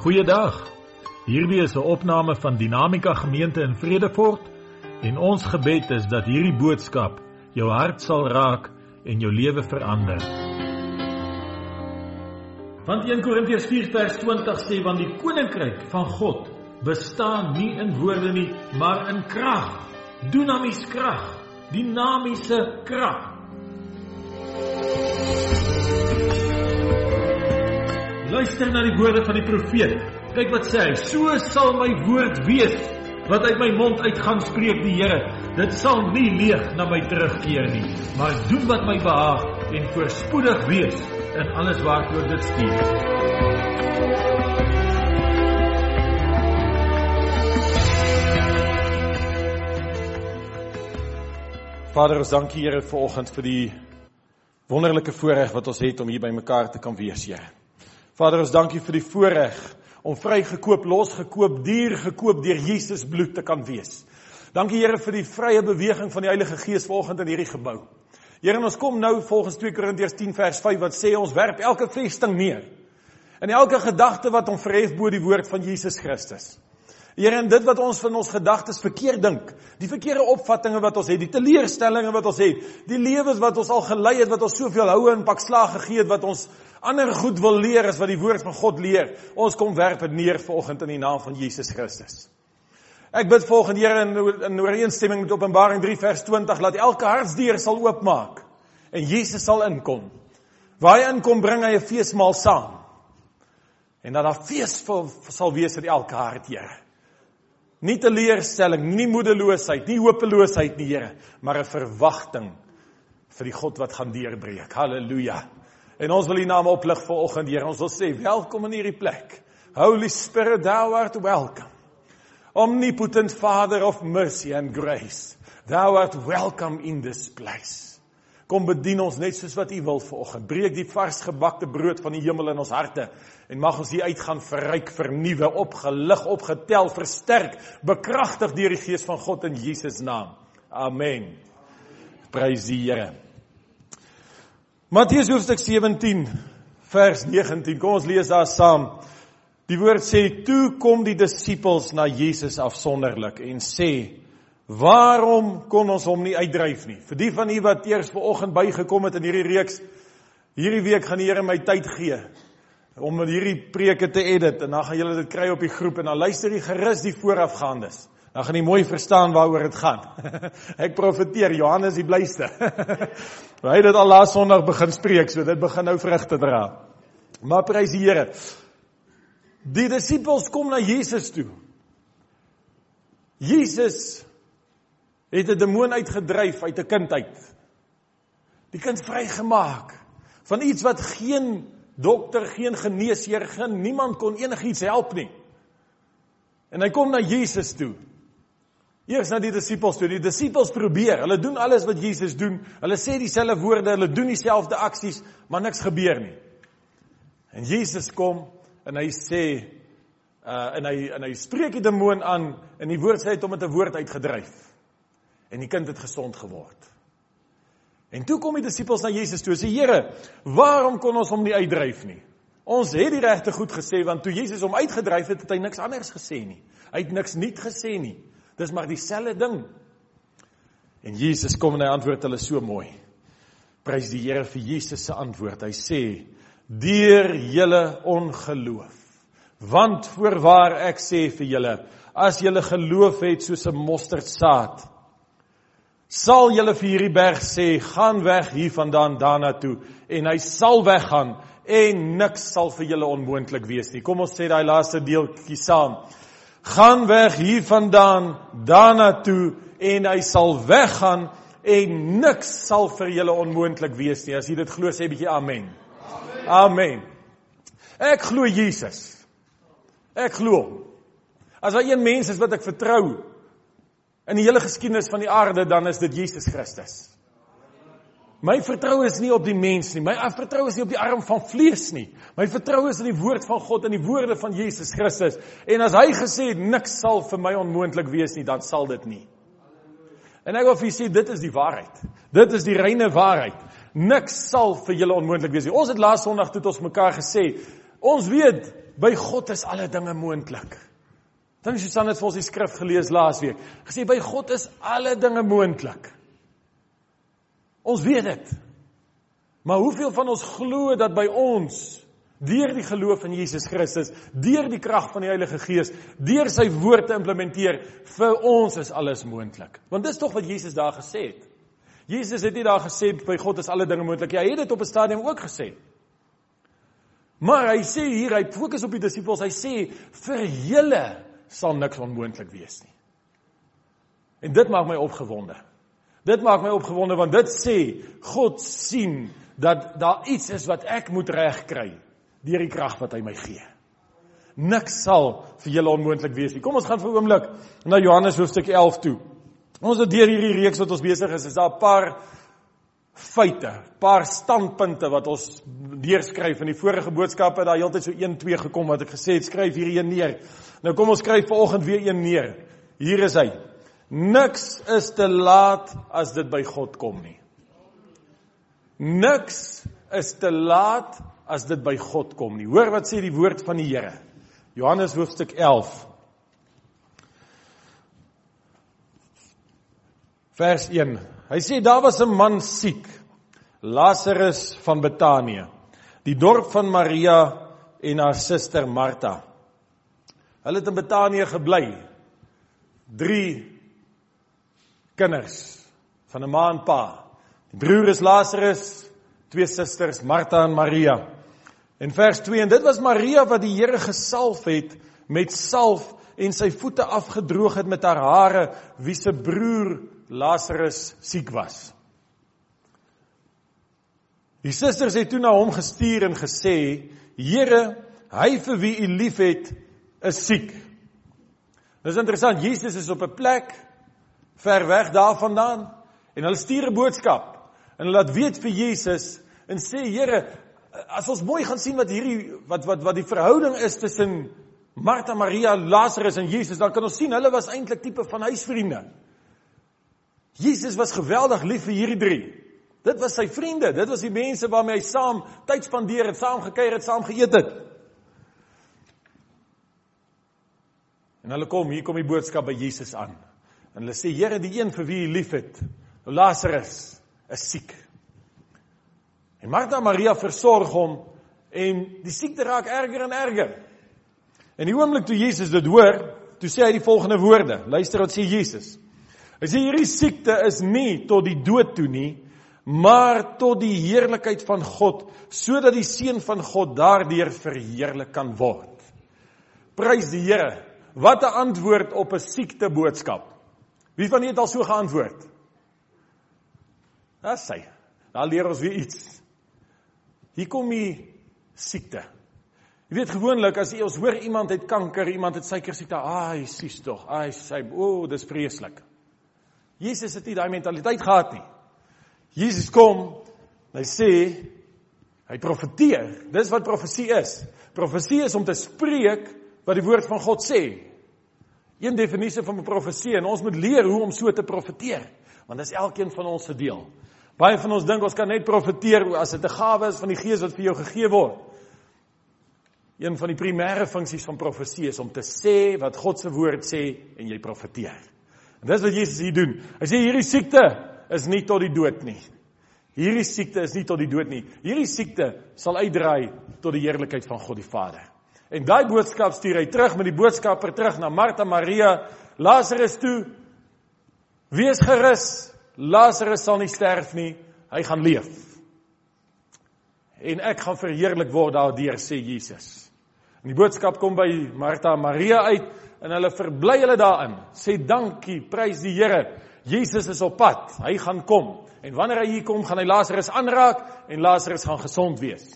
Goeiedag. Hierdie is 'n opname van Dinamika Gemeente in Vredefort en ons gebed is dat hierdie boodskap jou hart sal raak en jou lewe verander. Want 1 Korintiërs 4 vers 20 sê want die koninkryk van God bestaan nie in woorde nie, maar in krag. Dunamis krag, dinamiese krag. Luister na die woorde van die profeet. Kyk wat sê hy: "So sal my woord wees wat uit my mond uitgaan spreek die Here. Dit sal nie leeg na my terugkeer nie, maar doen wat my behaag en voorspoedig wees in alles waartoe dit stuur." Vader, ons dankie Here vir oggend vir die wonderlike voorreg wat ons het om hier by mekaar te kan wees, Here. Vader, ons dankie vir die voorreg om vrygekoop, losgekoop, duur gekoop deur Jesus bloed te kan wees. Dankie Here vir die vrye beweging van die Heilige Gees vanoggend in hierdie gebou. Here, ons kom nou volgens 2 Korintiërs 10 vers 5 wat sê ons werp elke vesting neer. En elke gedagte wat ons verhef bo die woord van Jesus Christus. Here, en dit wat ons van ons gedagtes verkeerd dink, die verkeerde opvattinge wat ons het, die teleurstellings wat ons het, die lewens wat ons al gelei het wat ons soveel houe en pak slaag gegee het wat ons ander goed wil leer as wat die woord van God leer. Ons kom werp dit neer vanoggend in die naam van Jesus Christus. Ek bid volgende Here in in ooreenstemming met Openbaring 3 vers 20 laat elke hartsdeur sal oopmaak en Jesus sal inkom. Waar hy inkom bring hy 'n feesmaal saam. En dat daar fees sal wees in elke hart, Here. Nie teleurstelling, nie moedeloosheid, nie hopeloosheid nie, Here, maar 'n verwagting vir die God wat gaan deurbreek. Halleluja. En ons wil U naam oplig vanoggend, Here. Ons wil sê welkom in hierdie plek. Holy Spirit, thou art welcome. Omnipotent Father of mercy and grace, thou art welcome in this place. Kom bedien ons net soos wat U wil vanoggend. Breek die varsgebakte brood van die hemel in ons harte en mag ons hier uitgaan verryk, vernuwe, opgelig, opgetel, versterk, bekragtig deur die Gees van God in Jesus naam. Amen. Prys die Here. Matteus hoofstuk 17 vers 19. Kom ons lees daar saam. Die woord sê: "Toe kom die disippels na Jesus afsonderlik en sê: Waarom kon ons hom nie uitdryf nie? Vir die van u wat eers vanoggend bygekom het in hierdie reeks, hierdie week gaan die Here my tyd gee om hierdie preke te edit en dan gaan julle dit kry op die groep en dan luister jy gerus die voorafgaandes. Dan gaan jy mooi verstaan waaroor dit gaan. Ek profeteer Johannes die blyste. Hy het dit al laas Sondag begin spreek, so dit begin nou vrugte dra. Maar prys die Here. Die disippels kom na Jesus toe. Jesus het 'n demoon uitgedryf uit 'n kind uit. Die kind vrygemaak van iets wat geen dokter, geen geneesheer, geen niemand kon enigiets help nie. En hy kom na Jesus toe. Eers na die disippels toe. Die disippels probeer. Hulle doen alles wat Jesus doen. Hulle sê dieselfde woorde, hulle doen dieselfde aksies, maar niks gebeur nie. En Jesus kom en hy sê uh en hy en hy spreek die demoon aan en die woord sê hy het hom met 'n woord uitgedryf en die kind het gesond geword. En toe kom die disippels na Jesus toe en sê: "Here, waarom kon ons hom nie uitdryf nie? Ons het die regte goed gesê want toe Jesus hom uitgedryf het, het hy niks anders gesê nie. Hy het niks nuut gesê nie. Dis maar dieselfde ding." En Jesus kom en hy antwoord hulle so mooi. Prys die Here vir Jesus se antwoord. Hy sê: "Deur julle ongeloof. Want voorwaar ek sê vir julle, as julle geloof het soos 'n mosterdsaad, sal julle vir hierdie berg sê gaan weg hiervandaan daarna toe en hy sal weggaan en niks sal vir julle onmoontlik wees nie. Kom ons sê daai laaste deeltjie saam. Gaan weg hiervandaan daarna toe en hy sal weggaan en niks sal vir julle onmoontlik wees nie. As jy dit glo sê bietjie amen. Amen. Ek glo Jesus. Ek glo. As daar een mens is wat ek vertrou, in die hele geskiedenis van die aarde dan is dit Jesus Christus. My vertroue is nie op die mens nie. My vertroue is nie op die arm van vlees nie. My vertroue is in die woord van God en die woorde van Jesus Christus. En as hy gesê het niks sal vir my onmoontlik wees nie, dan sal dit nie. En ek wil vir julle sê dit is die waarheid. Dit is die reine waarheid. Niks sal vir julle onmoontlik wees nie. Ons het laas Sondag toe ons mekaar gesê, Ons weet by God is alle dinge moontlik. Dan Susan het vir ons die skrif gelees laasweek. Gesê by God is alle dinge moontlik. Ons weet dit. Maar hoeveel van ons glo dat by ons deur die geloof in Jesus Christus, deur die krag van die Heilige Gees, deur sy woord te implementeer, vir ons is alles moontlik. Want dis tog wat Jesus daar gesê het. Jesus het nie daar gesê by God is alle dinge moontlik. Hy het dit op 'n stadium ook gesê. Maar hy sê hier, hy fokus op die disippels. Hy sê vir julle sal niks onmoontlik wees nie. En dit maak my opgewonde. Dit maak my opgewonde want dit sê God sien dat daar iets is wat ek moet regkry deur die krag wat hy my gee. Niks sal vir julle onmoontlik wees nie. Kom ons gaan vir 'n oomblik na Johannes hoofstuk 11 toe. Ons het deur hierdie reeks wat ons besig is, is daar 'n paar feite, paar standpunte wat ons deurskryf in die vorige boodskappe daar heeltyd so 1 2 gekom wat ek gesê het skryf hierdie een neer. Nou kom ons skryf vanoggend weer een neer. Hier is hy. Niks is te laat as dit by God kom nie. Niks is te laat as dit by God kom nie. Hoor wat sê die woord van die Here. Johannes hoofstuk 11 vers 1 Hy sê daar was 'n man siek, Lazarus van Betanië, die dorp van Maria en haar suster Martha. Hulle het in Betanië gebly. 3 kinders van 'n ma en pa. Die broer is Lazarus, twee susters Martha en Maria. In vers 2 en dit was Maria wat die Here gesalf het met salf en sy voete afgedroog het met haar hare wie se broer Lazarus siek was. Die susters het toe na hom gestuur en gesê: "Here, hy vir wie u liefhet, is siek." Dis interessant, Jesus is op 'n plek ver weg daarvandaan en hulle stuur 'n boodskap en hulle laat weet vir Jesus en sê: "Here, as ons mooi gaan sien wat hierdie wat wat wat die verhouding is tussen Martha, Maria, Lazarus en Jesus, dan kan ons sien hulle was eintlik tipe van huisvriende." Jesus was geweldig lief vir hierdie drie. Dit was sy vriende, dit was die mense waarmee hy saam tyd spandeer het, saam gekuier het, saam geëet het. En hulle kom, hier kom die boodskap by Jesus aan. En hulle sê, Here, die een vir wie U liefhet, Lazarus, is siek. En Martha en Maria versorg hom en die siekte raak erger en erger. En die oomblik toe Jesus dit hoor, toe sê hy die volgende woorde. Luister wat sê Jesus. Hy sê hierdie siekte is nie tot die dood toe nie, maar tot die heerlikheid van God, sodat die seun van God daardeur verheerlik kan word. Prys die Here. Wat 'n antwoord op 'n siekte boodskap. Wie van julle het al so geantwoord? Dis hy. Dan leer ons weer iets. Hier kom die siekte. Jy weet gewoonlik as jy ons hoor iemand het kanker, iemand het suiker siekte, ai, sies tog, ai, sy, o, oh, dis vreeslik. Jesus het nie daai mentaliteit gehad nie. Jesus kom, hy sê hy profeteer. Dis wat profesie is. Profesie is om te spreek wat die woord van God sê. Een definisie van 'n profesie en ons moet leer hoe om so te profeteer, want dit is elkeen van ons se deel. Baie van ons dink ons kan net profeteer as dit 'n gawe is van die Gees wat vir jou gegee word. Een van die primêre funksies van profesie is om te sê wat God se woord sê en jy profeteer. En dis wat Jesus hier doen. Hy sê hierdie siekte is nie tot die dood nie. Hierdie siekte is nie tot die dood nie. Hierdie siekte sal uitdraai tot die heerlikheid van God die Vader. En daai boodskap stuur hy terug met die boodskapper terug na Martha, Maria, Lazarus toe. Wees gerus, Lazarus sal nie sterf nie, hy gaan leef. En ek gaan verheerlik word daardeur sê Jesus. En die boodskap kom by Martha en Maria uit en hulle verbly hulle daarin. Sê dankie, prys die Here. Jesus is op pad. Hy gaan kom. En wanneer hy hier kom, gaan hy Lazarus aanraak en Lazarus gaan gesond wees.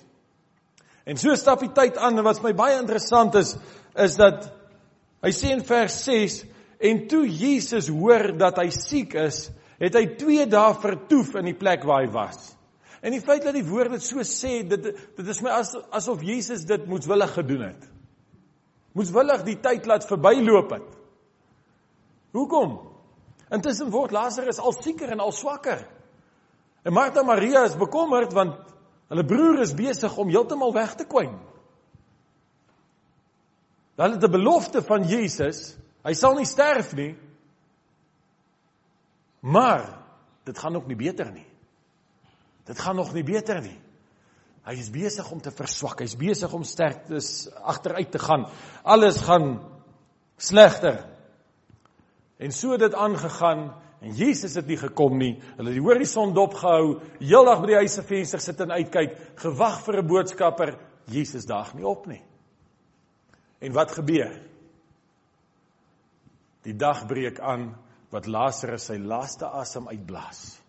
En so stap die tyd aan en wat my baie interessant is, is dat hy sê in vers 6 en toe Jesus hoor dat hy siek is, het hy 2 dae vertoef in die plek waar hy was. En die feit dat die woord dit so sê, dit dit is my as, asof Jesus dit moetswillig gedoen het moeswillig die tyd laat verbyloop het. Hoekom? Intussen word Lazarus al sieker en al swakker. En Martha Maria is bekommerd want hulle broer is besig om heeltemal weg te kwyn. Hulle het 'n belofte van Jesus. Hy sal nie sterf nie. Maar dit gaan nog nie beter nie. Dit gaan nog nie beter nie. Hy is besig om te verswak. Hy's besig om sterktes agteruit te gaan. Alles gaan slegter. En so het dit aangegaan en Jesus het nie gekom nie. Hulle het die horison dopgehou, heeldag by die huis se venster sit en uitkyk, gewag vir 'n boodskapper. Jesus daag nie op nie. En wat gebeur? Die dag breek aan wat Lazarus sy laaste asem uitblaas.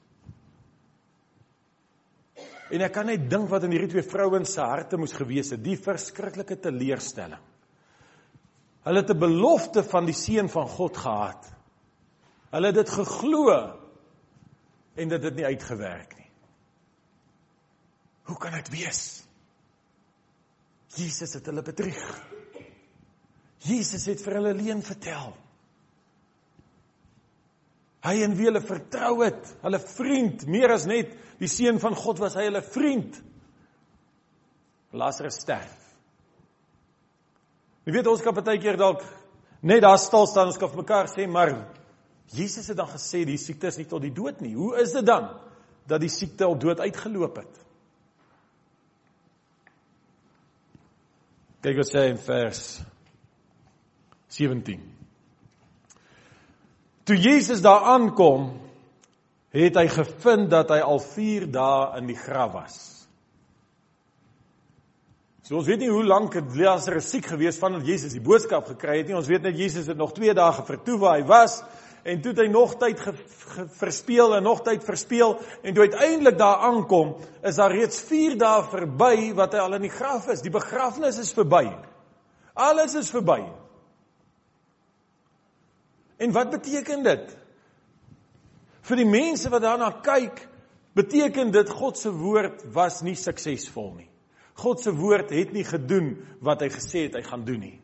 En ek kan net dink wat in hierdie twee vrouens se harte moes gewees het, die verskriklike teleurstelling. Hulle het 'n belofte van die seun van God gehad. Hulle het dit geglo en dit het nie uitgewerk nie. Hoe kan dit wees? Jesus het hulle bedrieg. Jesus het vir hulle leuen vertel. Hy en wie hulle vertrou het, hulle vriend, meer as net die seun van God was hy hulle vriend. Lazarus sterf. Jy weet ons kan baie keer dalk net daar stil staan ons kan vir mekaar sê maar Jesus het dan gesê die siekte is nie tot die dood nie. Hoe is dit dan dat die siekte op dood uitgeloop het? Kyk wat sê in vers 17. Toe Jesus daar aankom, het hy gevind dat hy al 4 dae in die graf was. So ons weet nie hoe lank Lazarus siek gewees vandat Jesus die boodskap gekry het nie. Ons weet net Jesus het nog 2 dae vertoef waar hy was en toe het hy nog tyd ge, ge, verspeel en nog tyd verspeel en toe uiteindelik daar aankom, is daar reeds 4 dae verby wat hy al in die graf is. Die begrafnis is verby. Alles is verby. En wat beteken dit? Vir die mense wat daarna kyk, beteken dit God se woord was nie suksesvol nie. God se woord het nie gedoen wat hy gesê het hy gaan doen nie.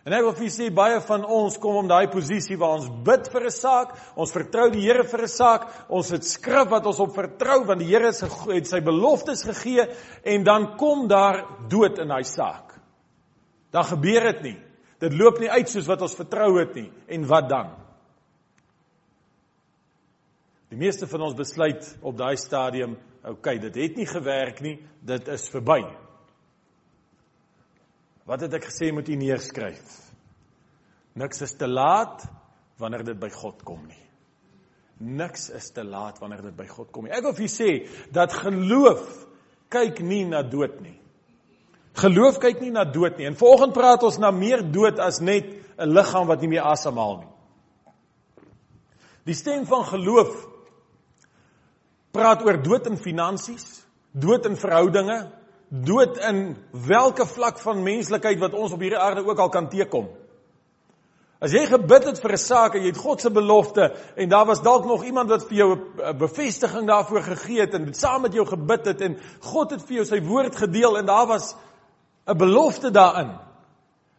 En ek wil vir julle sê baie van ons kom om daai posisie waar ons bid vir 'n saak, ons vertrou die Here vir 'n saak, ons het skrif wat ons op vertrou want die Here het sy beloftes gegee en dan kom daar dood in daai saak. Dan gebeur dit nie. Dit loop nie uit soos wat ons vertrou het nie. En wat dan? Die meeste van ons besluit op daai stadium okay, dit het nie gewerk nie. Dit is verby. Wat het ek gesê moet u neerskryf? Niks is te laat wanneer dit by God kom nie. Niks is te laat wanneer dit by God kom nie. Ek wil vir u sê dat geloof kyk nie na dood nie. Geloof kyk nie na dood nie. En vanoggend praat ons na meer dood as net 'n liggaam wat nie meer asemhaal nie. Die stem van geloof praat oor dood in finansies, dood in verhoudinge, dood in watter vlak van menslikheid wat ons op hierdie aarde ook al kan teekom. As jy gebid het vir 'n saak en jy het God se belofte en daar was dalk nog iemand wat vir jou 'n bevestiging daarvoor gegee het en dit saam met jou gebid het en God het vir jou sy woord gedeel en daar was 'n belofte daarin.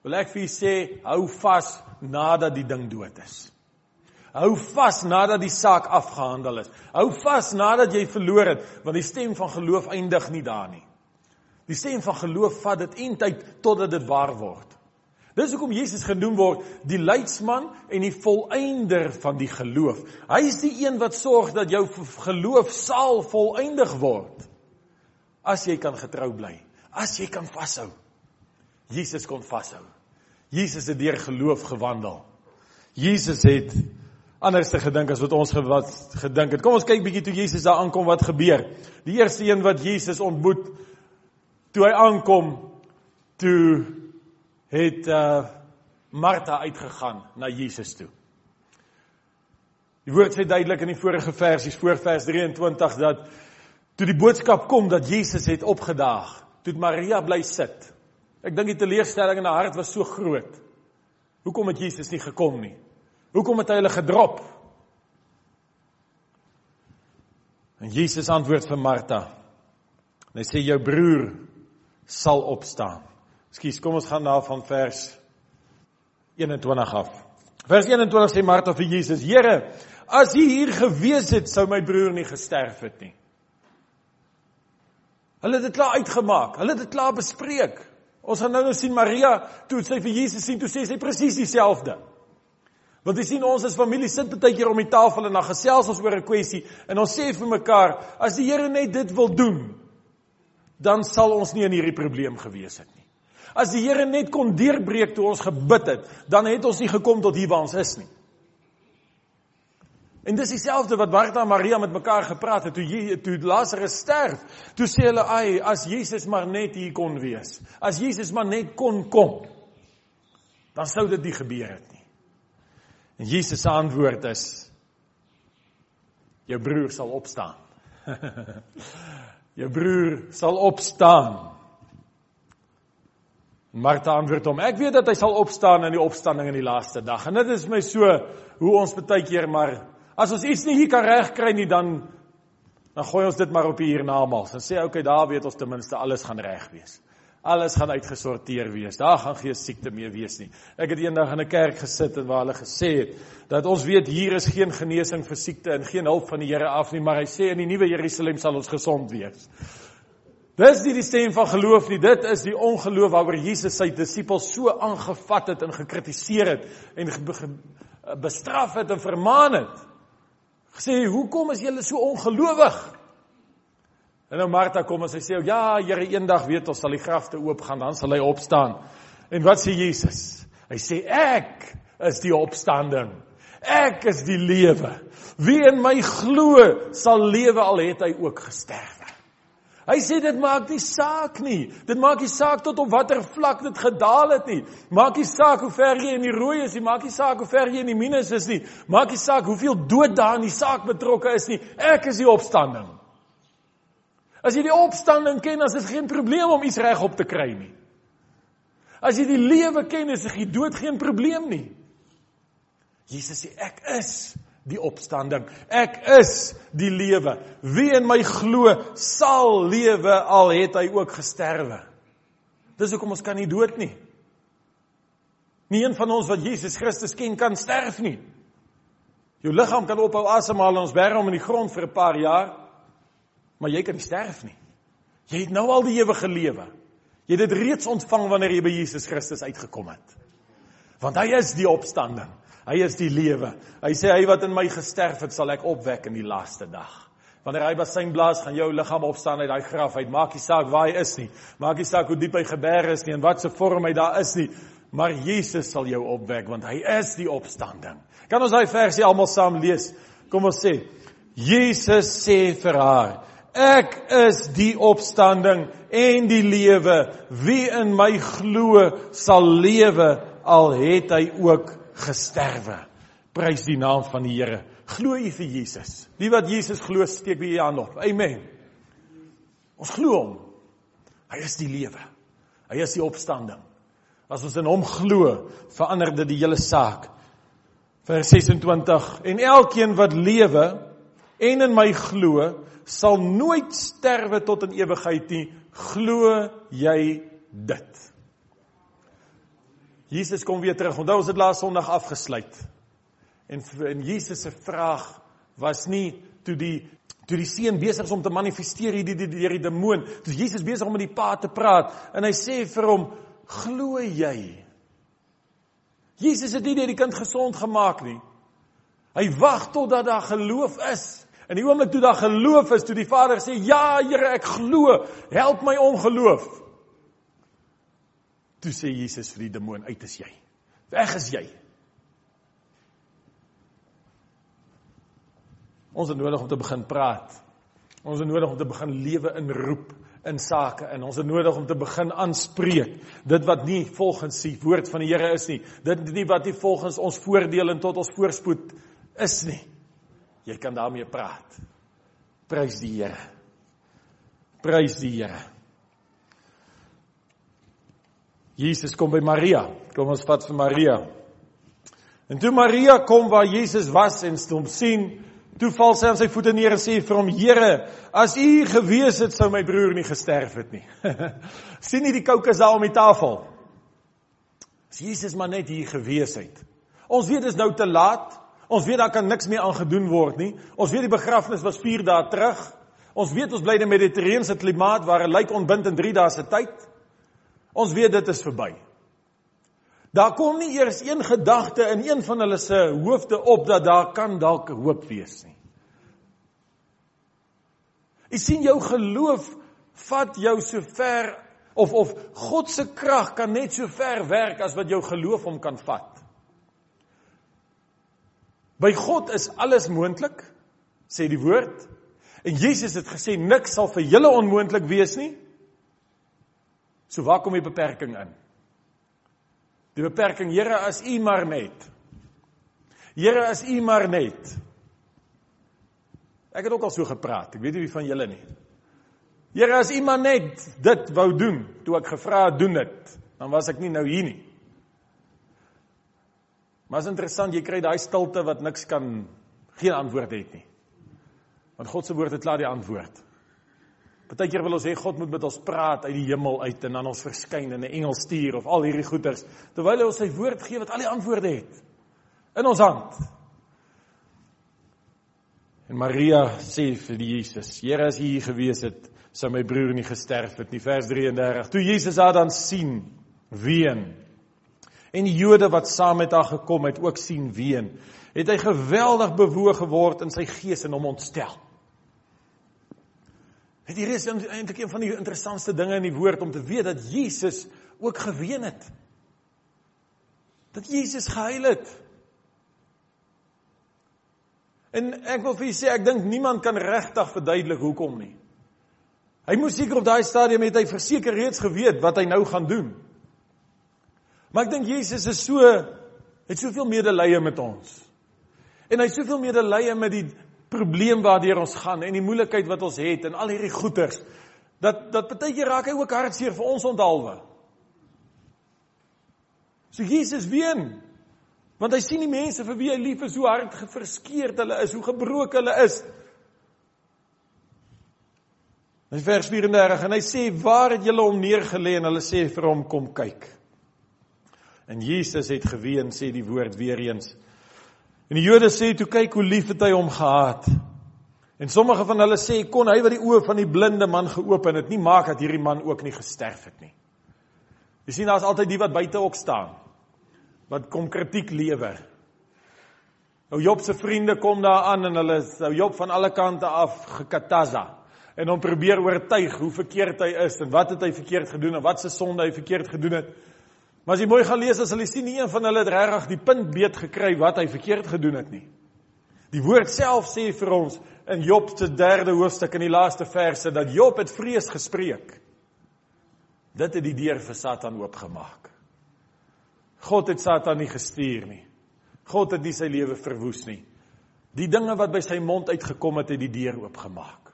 Wil ek vir u sê, hou vas nadat die ding dood is. Hou vas nadat die saak afgehandel is. Hou vas nadat jy verloor het, want die stem van geloof eindig nie daar nie. Die stem van geloof vat dit eintlik totdat dit waar word. Dis hoekom Jesus genoem word die leidsman en die volëinder van die geloof. Hy is die een wat sorg dat jou geloof sal volëindig word. As jy kan getrou bly, as jy kan vashou. Jesus kon vashou. Jesus het deur geloof gewandel. Jesus het anders te gedink as wat ons wat gedink het. Kom ons kyk bietjie toe Jesus daar aankom wat gebeur. Die eerste een wat Jesus ontmoet toe hy aankom, toe het uh Martha uitgegaan na Jesus toe. Die woord sê duidelik in die vorige versies voor vers 23 dat toe die boodskap kom dat Jesus het opgedaag, toe Maria bly sit. Ek dink die teleurstelling in haar hart was so groot. Hoekom het Jesus nie gekom nie? Hoekom het hy hulle gedrop? En Jesus antwoord vir Martha. Hy sê jou broer sal opstaan. Ekskuus, kom ons gaan na van vers 21 af. Vers 21 sê Martha vir Jesus: "Here, as U hier gewees het, sou my broer nie gesterf het nie." Hulle het dit klaar uitgemaak. Hulle het dit klaar bespreek. Ons gaan nou nou sien Maria toe sy vir Jesus sien, toe sê sy presies dieselfde. Want jy sien ons as familie sit baie keer om die tafel en dan gesels ons oor 'n kwessie en ons sê vir mekaar, as die Here net dit wil doen, dan sal ons nie in hierdie probleem gewees het nie. As die Here net kon deurbreek toe ons gebid het, dan het ons nie gekom tot hier waar ons is nie. En dis dieselfde wat Martha en Maria met mekaar gepraat het toe jy, toe Lazarus sterf. Toe sê hulle, "Ai, as Jesus maar net hier kon wees. As Jesus maar net kon kom." Dan sou dit nie gebeur het nie. En Jesus se antwoord is: "Jou broer sal opstaan." Jou broer sal opstaan. Martha antwoord hom: "Ek weet dat hy sal opstaan in die opstanding in die laaste dag." En dit is my so hoe ons baie keer maar As ons iets nie hier kan regkry nie dan dan gooi ons dit maar op hiernamaals. Dan sê ou, okay, daar weet ons ten minste alles gaan reg wees. Alles gaan uitgesorteer wees. Daar gaan geen siekte meer wees nie. Ek het eendag in 'n kerk gesit en waar hulle gesê het dat ons weet hier is geen genesing vir siekte en geen hulp van die Here af nie, maar hy sê in die nuwe Jerusalem sal ons gesond wees. Dis nie die stem van geloof nie, dit is die ongeloof waaroor Jesus sy disippels so aangevat het en gekritiseer het en bestraf het en vermaan het gesê, "Hoekom is julle so ongelowig?" En nou Martha kom en sy sê, "Ja, Here, eendag weet ons sal die grafte oopgaan, dan sal hy opstaan." En wat sê Jesus? Hy sê, "Ek is die opstanding. Ek is die lewe. Wie in my glo, sal lewe al het hy ook gesterf." Hy sê dit maak nie saak nie. Dit maak nie saak tot op watter vlak dit gedaal het nie. Maak nie saak hoe ver jy in die rooi is nie, maak nie saak hoe ver jy in die minus is nie. Maak nie saak hoeveel dood daar in die saak betrokke is nie. Ek is die opstanding. As jy die opstanding ken, dan is dit geen probleem om iets regop te kry nie. As jy die lewe ken, is die dood geen probleem nie. Jesus sê ek is die opstanding. Ek is die lewe. Wie in my glo, sal lewe al het hy ook gesterwe. Dis hoekom ons kan nie dood nie. Nie een van ons wat Jesus Christus ken kan sterf nie. Jou liggaam kan ophou asemhaal en ons bære hom in die grond vir 'n paar jaar, maar jy kan nie sterf nie. Jy het nou al die ewige lewe. Jy het dit reeds ontvang wanneer jy by Jesus Christus uitgekom het. Want hy is die opstanding. Hy is die lewe. Hy sê hy wat in my gesterf het, sal ek opwek in die laaste dag. Wanneer hy basyn blaas, gaan jou liggaam opstaan uit daai graf. Hy maak nie saak waar hy is nie. Maak nie saak hoe diep hy geberg is nie en wat se vorm hy daar is nie. Maar Jesus sal jou opwek want hy is die opstanding. Kan ons daai versie almal saam lees? Kom ons sê. Jesus sê vir haar: Ek is die opstanding en die lewe. Wie in my glo, sal lewe al het hy ook gesterwe. Prys die naam van die Here. Glo u vir Jesus. Wie wat Jesus glo, steek by u hand op. Amen. Ons glo hom. Hy is die lewe. Hy is die opstanding. As ons in hom glo, verander dit die hele saak. Vers 26 en elkeen wat lewe en in my glo, sal nooit sterwe tot in ewigheid nie. Glo jy dit? Jesus kom weer terug. Onthou ons het laas Sondag afgesluit. En en Jesus se vraag was nie toe die toe die seun besig is om te manifesteer hierdie die deur die, die demoon. Toe Jesus besig om met die pa te praat en hy sê vir hom: "Glo jy?" Jesus het nie net die kind gesond gemaak nie. Hy wag totdat daar geloof is. In die oomblik toe daar geloof is, toe die Vader sê: "Ja, Here, ek glo. Help my ongeloof." Toe sê Jesus vir die demoon: "Uit is jy. Weg is jy." Ons het nodig om te begin praat. Ons het nodig om te begin lewe in roep in sake en ons het nodig om te begin aanspreek dit wat nie volgens die woord van die Here is nie. Dit nie wat nie volgens ons voordeel en tot ons voorspoed is nie. Jy kan daarmee praat. Prys die Here. Prys die Here. Jesus kom by Maria. Kom ons vat vir Maria. En toe Maria kom waar Jesus was en hom sien, toe val sy aan sy voete neer en sê vir hom: "Here, as U gewees het, sou my broer nie gesterf het nie." sien nie die kokes daar om die tafel? As Jesus maar net hier gewees het. Ons weet dit is nou te laat. Ons weet daar kan niks meer aan gedoen word nie. Ons weet die begrafnis was 4 dae terug. Ons weet ons bly in 'n mediterrane klimaat waar 'n lijk ontbind in 3 dae se tyd. Ons weet dit is verby. Daar kom nie eers een gedagte in een van hulle se hoofde op dat daar kan dalk hoop wees nie. Jy sien jou geloof vat jou so ver of of God se krag kan net so ver werk as wat jou geloof hom kan vat. By God is alles moontlik, sê die woord. En Jesus het gesê niks sal vir julle onmoontlik wees nie. So waar kom die beperking in? Die beperking, Here, as U maar net. Here, as U maar net. Ek het ook al so gepraat. Ek weet nie wie van julle nie. Here, as U maar net dit wou doen, toe ek gevra het doen dit, dan was ek nie nou hier nie. Maar is interessant, jy kry daai stilte wat niks kan geen antwoord het nie. Want God se woord het klaar die antwoord. Partykeer wil ons hê God moet met ons praat uit die hemel uit en dan ons verskyn in 'n engel stuur of al hierdie goeters terwyl hy ons sy woord gee wat al die antwoorde het in ons hand. En Maria sê vir Jesus: "Here, as U hier gewees het, sou my broer nie gesterf het nie." Vers 33. Toe Jesus haar dan sien ween en die Jode wat saam met haar gekom het ook sien ween, het hy geweldig bewoog geword in sy gees en hom ontstel. Het hier is eintlik een van die interessantste dinge in die woord om te weet dat Jesus ook geween het. Dat Jesus gehuil het. En ek wil vir julle sê ek dink niemand kan regtig verduidelik hoekom nie. Hy moes seker op daai stadium het hy verseker reeds geweet wat hy nou gaan doen. Maar ek dink Jesus is so het soveel medelee met ons. En hy het soveel medelee met die probleem waardeur ons gaan en die moeilikheid wat ons het en al hierdie goeters dat dat baie keer raak hy ook hartseer vir ons onthaalwe. So Jesus ween want hy sien die mense vir wie hy lief is hoe hard verskeurd hulle is, hoe gebroken hulle is. In vers 34 en hy sê waar het julle hom neergelê en hulle sê vir hom kom kyk. En Jesus het geween sê die woord weer eens. En die Jode sê toe kyk hoe lief het hy hom gehad. En sommige van hulle sê kon hy wat die oë van die blinde man geopen het, nie maak dat hierdie man ook nie gesterf het nie. Jy sien daar's altyd die wat buite ook staan. Wat kom kritiek lewer. Nou Job se vriende kom daar aan en hulle sou Job van alle kante af gekataza en hom probeer oortuig hoe verkeerd hy is en wat het hy verkeerd gedoen en wat se sonde hy verkeerd gedoen het. Maar as jy mooi gaan lees, as hulle sien nie een van hulle het regtig die punt beet gekry wat hy verkeerd gedoen het nie. Die woord self sê vir ons in Job se 3de hoofstuk in die laaste verse dat Job het vrees gespreek. Dit het die deur vir Satan oopgemaak. God het Satan nie gestuur nie. God het nie sy lewe verwoes nie. Die dinge wat by sy mond uitgekom het, het die deur oopgemaak.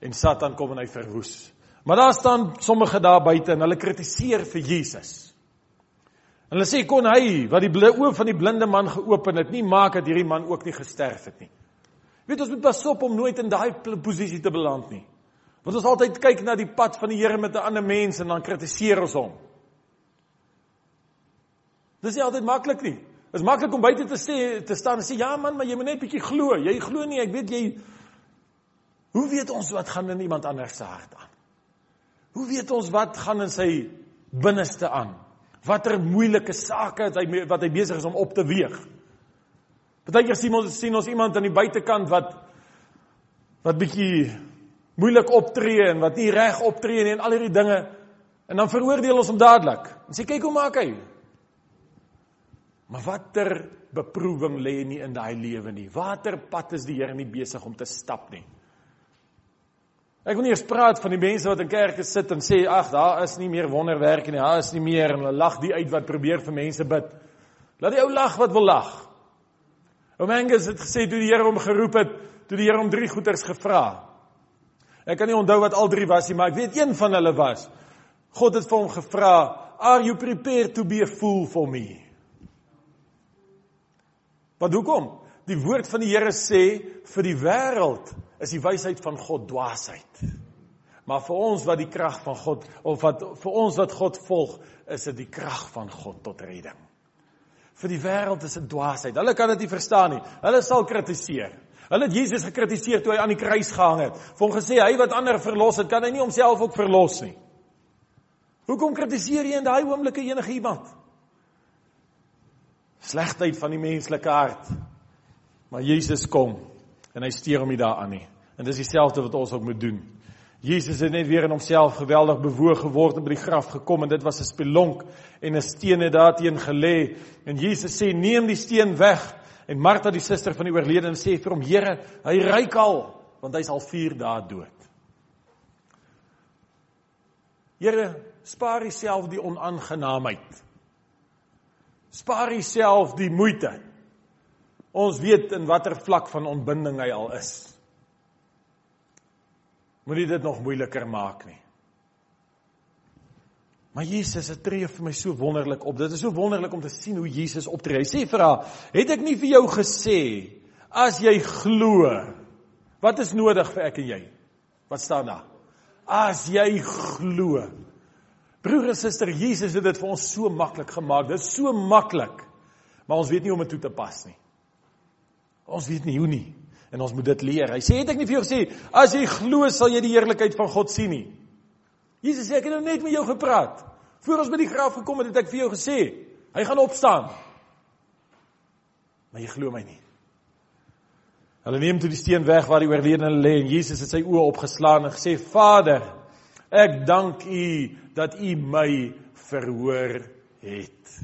En Satan kom en hy verwoes. Maar daar staan sommige daar buite en hulle kritiseer vir Jesus. En hulle sê kon hy wat die oë van die blinde man geopen het, nie maak dat hierdie man ook nie gesterf het nie. Weet ons moet pas op om nooit in daai posisie te beland nie. Want ons altyd kyk na die pad van die Here met 'n ander mens en dan kritiseer ons hom. Dis nie altyd maklik nie. Dit is maklik om buite te sê te staan en sê ja man, maar jy moet net bietjie glo. Jy glo nie, ek weet jy Hoe weet ons wat gaan in iemand anders se hart aan? Hoe weet ons wat gaan in sy binneste aan? Watter moeilike sake het hy wat hy besig is om op te weeg? Partykeer sien ons sien ons iemand aan die buitekant wat wat bietjie moeilik optree en wat nie reg optree nie en al hierdie dinge en dan veroordeel ons hom dadelik. En sê kyk hoe maak hy? Maar watter beproewing lê nie in daai lewe nie? Watter pad is die Here nie besig om te stap nie? Ek wil nie eers praat van die mense wat in kerke sit en sê ag daar is nie meer wonderwerke nie, daar is nie meer en hulle lag die uit wat probeer vir mense bid. Laat die ou lag wat wil lag. Ou Mangus het gesê toe die Here hom geroep het, toe die Here hom drie goeters gevra. Ek kan nie onthou wat al drie was nie, maar ek weet een van hulle was. God het vir hom gevra, "Are you prepared to be a fool for me?" Wat hoekom? Die woord van die Here sê vir die wêreld is die wysheid van God dwaasheid. Maar vir ons wat die krag van God of wat vir ons wat God volg, is dit die krag van God tot redding. Vir die wêreld is dit dwaasheid. Hulle kan dit nie verstaan nie. Hulle sal kritiseer. Hulle het Jesus gekritiseer toe hy aan die kruis gehang het. Vir hom gesê hy wat ander verlos het, kan hy nie homself ook verlos nie. Hoekom kritiseer jy in daai oomblikke enige iemand? Slegtheid van die menslike hart. Maar Jesus kom en hy steur hom nie daaraan nie. En dis dieselfde wat ons ook moet doen. Jesus het net weer in homself geweldig bewoog geword en by die graf gekom en dit was 'n spelonk en 'n steen het daarteen gelê en Jesus sê neem die steen weg En Martha die suster van die oorledene sê vir hom: "Here, hy ryk al, want hy's al 4 dae dood." Here, spaar Uself die onaangenaamheid. Spaar Uself die moeite. Ons weet in watter vlak van ontbinding hy al is. Moenie dit nog moeiliker maak nie. Maar Jesus, dit tree vir my so wonderlik op. Dit is so wonderlik om te sien hoe Jesus optree. Hy sê vir haar: "Het ek nie vir jou gesê as jy glo, wat is nodig vir ek en jy?" Wat staan daar? As jy glo. Broer en suster, Jesus het dit vir ons so maklik gemaak. Dit is so maklik. Maar ons weet nie hoe om dit toe te pas nie. Ons weet nie hoe nie. En ons moet dit leer. Hy sê: "Het ek nie vir jou gesê as jy glo, sal jy die heerlikheid van God sien nie?" Jesus sê ek het nou net met jou gepraat. Voor ons by die graf gekom het, het ek vir jou gesê, hy gaan opstaan. Maar jy glo my nie. Hulle neem toe die steen weg waar die oorledene lê en Jesus het sy oë opgeslaan en gesê: "Vader, ek dank U dat U my verhoor het."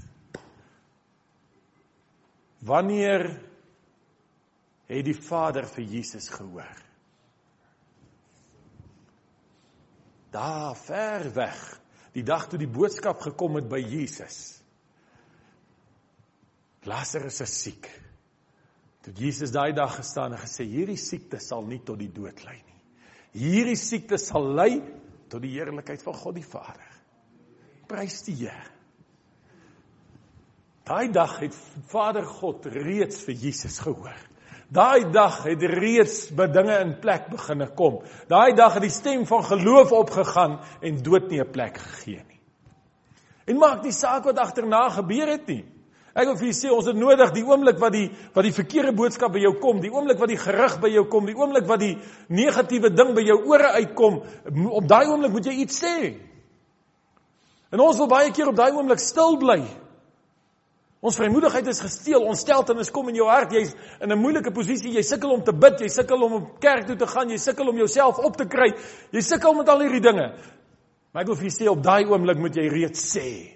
Wanneer het die Vader vir Jesus gehoor? daar ver weg die dag toe die boodskap gekom het by Jesus Lazarus is siek. Toe Jesus daai dag gestaan en gesê hierdie siekte sal nie tot die dood lei nie. Hierdie siekte sal lei tot die heerlikheid van God die Vader. Prys die Here. Daai dag het Vader God reeds vir Jesus gehoor Daai dag het reeds bedinge in plek begine kom. Daai dag het die stem van geloof opgegaan en dood nie 'n plek gegee nie. En maak nie saak wat agterna gebeur het nie. Ek wil vir julle sê ons het nodig die oomblik wat die wat die verkeerde boodskap by jou kom, die oomblik wat die gerug by jou kom, die oomblik wat die negatiewe ding by jou ore uitkom, op daai oomblik moet jy iets sê. En ons wil baie keer op daai oomblik stil bly. Ons vrymoedigheid is gesteel, ons steltenis kom in jou hart, jy's in 'n moeilike posisie, jy sukkel om te bid, jy sukkel om op kerk toe te gaan, jy sukkel om jouself op te kry. Jy sukkel met al hierdie dinge. Maar ek wil vir jou sê op daai oomblik moet jy reeds sê.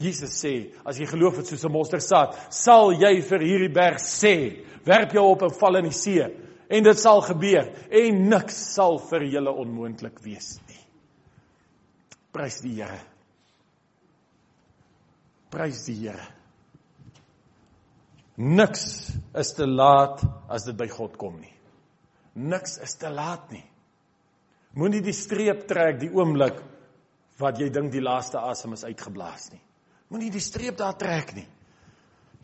Jesus sê, as jy geloof het soos 'n mosterdsaad, sal jy vir hierdie berg sê, werp jou op en val in die see en dit sal gebeur en niks sal vir julle onmoontlik wees nie. Prys die Here. Prys die Here. Niks is te laat as dit by God kom nie. Niks is te laat nie. Moenie die streep trek die oomblik wat jy dink die laaste asem is uitgeblaas nie. Moenie die streep daar trek nie.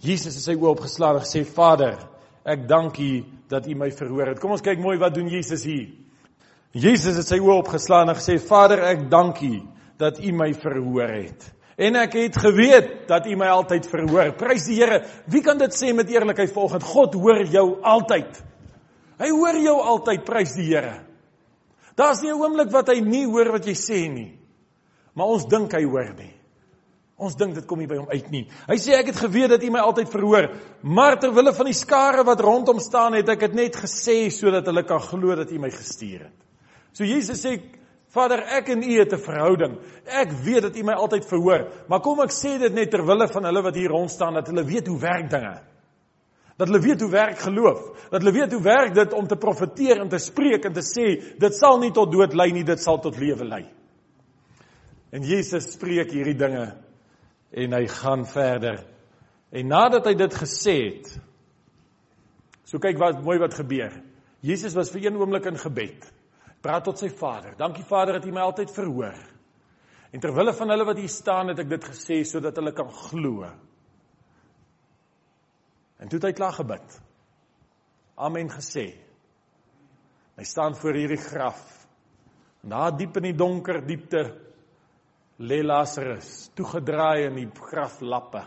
Jesus het sy oë opgeslaan en gesê: "Vader, ek dank U dat U my verhoor het." Kom ons kyk mooi wat doen Jesus hier. Jesus het sy oë opgeslaan en gesê: "Vader, ek dank U dat U my verhoor het." En ek het geweet dat U my altyd verhoor. Prys die Here. Wie kan dit sê met eerlikheid volgens God hoor jou altyd. Hy hoor jou altyd, prys die Here. Daar's nie 'n oomblik wat hy nie hoor wat jy sê nie. Maar ons dink hy hoor nie. Ons dink dit kom nie by hom uit nie. Hy sê ek het geweet dat U my altyd verhoor, maar ter wille van die skare wat rondom staan het ek dit net gesê sodat hulle kan glo dat U my gestuur het. So Jesus sê Vader, ek en U het 'n verhouding. Ek weet dat U my altyd verhoor, maar kom ek sê dit net ter wille van hulle wat hier rond staan dat hulle weet hoe werk dinge. Dat hulle weet hoe werk geloof. Dat hulle weet hoe werk dit om te profeteer en te spreek en te sê dit sal nie tot dood lei nie, dit sal tot lewe lei. En Jesus spreek hierdie dinge en hy gaan verder. En nadat hy dit gesê het, so kyk wat mooi wat gebeur. Jesus was vir een oomblik in gebed praat tot sy Vader. Dankie Vader dat U my altyd verhoor. En ter wille van hulle wat hier staan, het ek dit gesê sodat hulle kan glo. En toe het hy klaar gebid. Amen gesê. Hy staan voor hierdie graf. Na diep in die donker diepte lê Lazarus, toegedraai in die graflappe,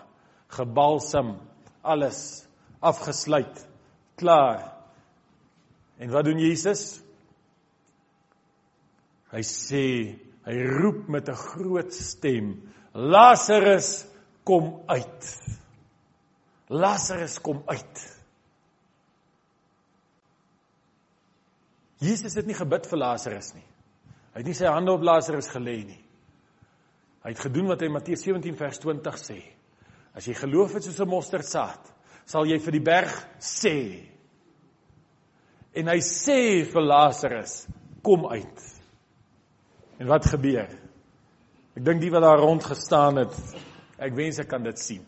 gebalsam, alles afgesluit, klaar. En wat doen Jesus? Hy sê, hy roep met 'n groot stem, Lazarus, kom uit. Lazarus kom uit. Jesus het nie gebid vir Lazarus nie. Hy het nie sy hande op Lazarus gelê nie. Hy het gedoen wat hy Matteus 17 vers 20 sê. As jy geloof het soos 'n mosterdsaad, sal jy vir die berg sê. En hy sê vir Lazarus, kom uit. En wat gebeur? Ek dink die wat daar rond gestaan het, ek wens ek kan dit sien.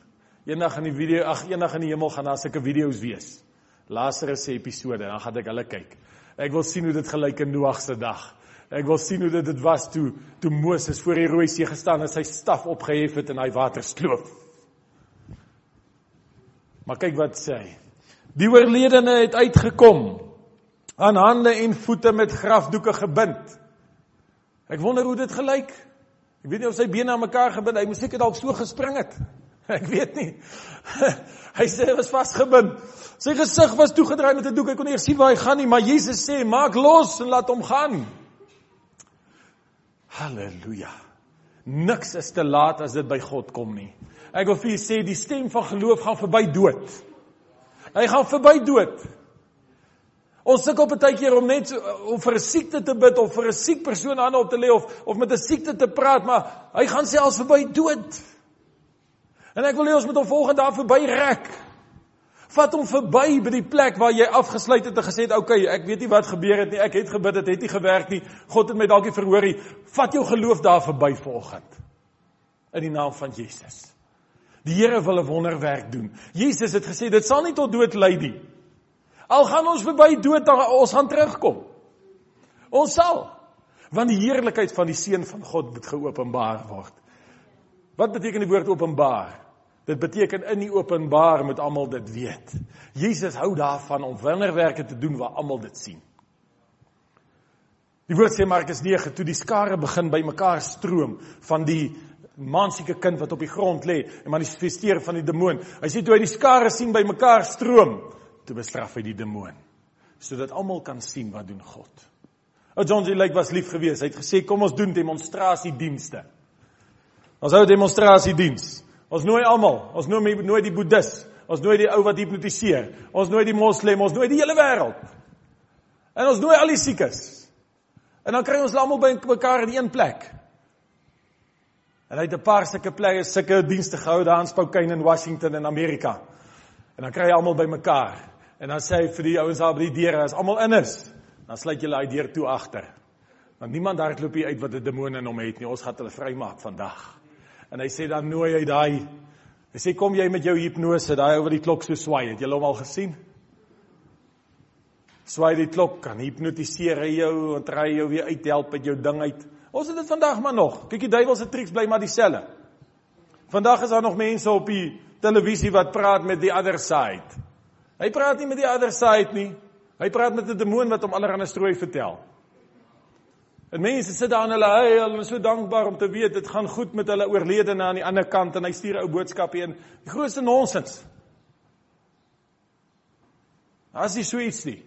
Eendag in die video, ag eendag in die hemel gaan daar sulke video's wees. Lazarus se episode, dan gaan ek hulle kyk. Ek wil sien hoe dit gelyk in Noag se dag. Ek wil sien hoe dit dit was toe toe Moses voor die Rooi See gestaan en sy staf opgehef het en hy water sloop. Maar kyk wat sê hy. Die oorledene het uitgekom aan hande en voete met grafdoeke gebind. Ek wonder hoe dit gelyk. Ek weet nie of sy bene aan mekaar gebind, hy moes seker dalk so gespring het. Ek weet nie. Hy sê hy was vasgebind. Sy gesig was toegedraai met 'n doek. Hy kon nie sien waar hy gaan nie, maar Jesus sê: "Maak los en laat hom gaan." Halleluja. Niks is te laat as dit by God kom nie. Ek wil vir julle sê die stem van geloof gaan verby dood. Hy gaan verby dood. Ons sukkel baie keer om net so, om vir 'n siekte te bid of vir 'n siek persoon aan op te lê of of met 'n siekte te praat, maar hy gaan selfs verby dood. En ek wil hê ons moet hom volgende daar verby rek. Vat hom verby by die plek waar jy afgesluit het en gesê het, "Oké, okay, ek weet nie wat gebeur het nie. Ek het gebid, dit het nie gewerk nie. God het my dalk nie verhoor nie. Vat jou geloof daar verby vanoggend." In die naam van Jesus. Die Here wil 'n wonderwerk doen. Jesus het gesê dit sal nie tot dood lei nie. Al gaan ons verby dood, ons gaan terugkom. Ons sal want die heerlikheid van die seun van God moet geopenbaar word. Wat beteken die woord openbaar? Dit beteken in die openbaar moet almal dit weet. Jesus hou daarvan om wonderwerke te doen waar almal dit sien. Die woord sê Markus 9 toe die skare begin bymekaar stroom van die mansieke kind wat op die grond lê en manifesteer van die demoon. Hy sê toe hy die skare sien bymekaar stroom, toe bestraf hy die demoon sodat almal kan sien wat doen God. Ou John G. Lake was lief geweest. Hy het gesê kom ons doen demonstrasiedienste. Ons hou 'n demonstrasiediens. Ons nooi almal. Ons nooi nooi die boeddhis. Ons nooi die ou wat hipnotiseer. Ons nooi die moslem, ons nooi die hele wêreld. En ons nooi al die siekes. En dan kry ons almal by mekaar in een plek. En hy het 'n paar sulke plekke, sulke dienste gehou daar in Spokane in Washington in Amerika. En dan kry jy almal by mekaar. En dan sê hy vir die ouens daar by die deure, as almal in is, dan sluit jy daai deur toe agter. Want niemand daar loop hier uit wat 'n demoon in hom het nie. Ons gaan hulle vrymaak vandag. En hy sê dan nooi hy daai hy sê kom jy met jou hipnose, daai ou wat die klok so swai, het jy hom al gesien? Swai die klok, kan hipnotiseer jou en try jou weer uithelp met jou ding uit. Ons het dit vandag maar nog. Kyk die duiwel se triks bly maar dieselfde. Vandag is daar nog mense op die televisie wat praat met die other side. Hy praat nie met die other side nie. Hy praat met 'n demoon wat hom allerlei strooi vertel. En mense sit daar en hulle hulle is so dankbaar om te weet dit gaan goed met hulle oorledene aan die ander kant en hy stuur 'n ou boodskap heen. Die grootste nonsens. As jy so iets sê.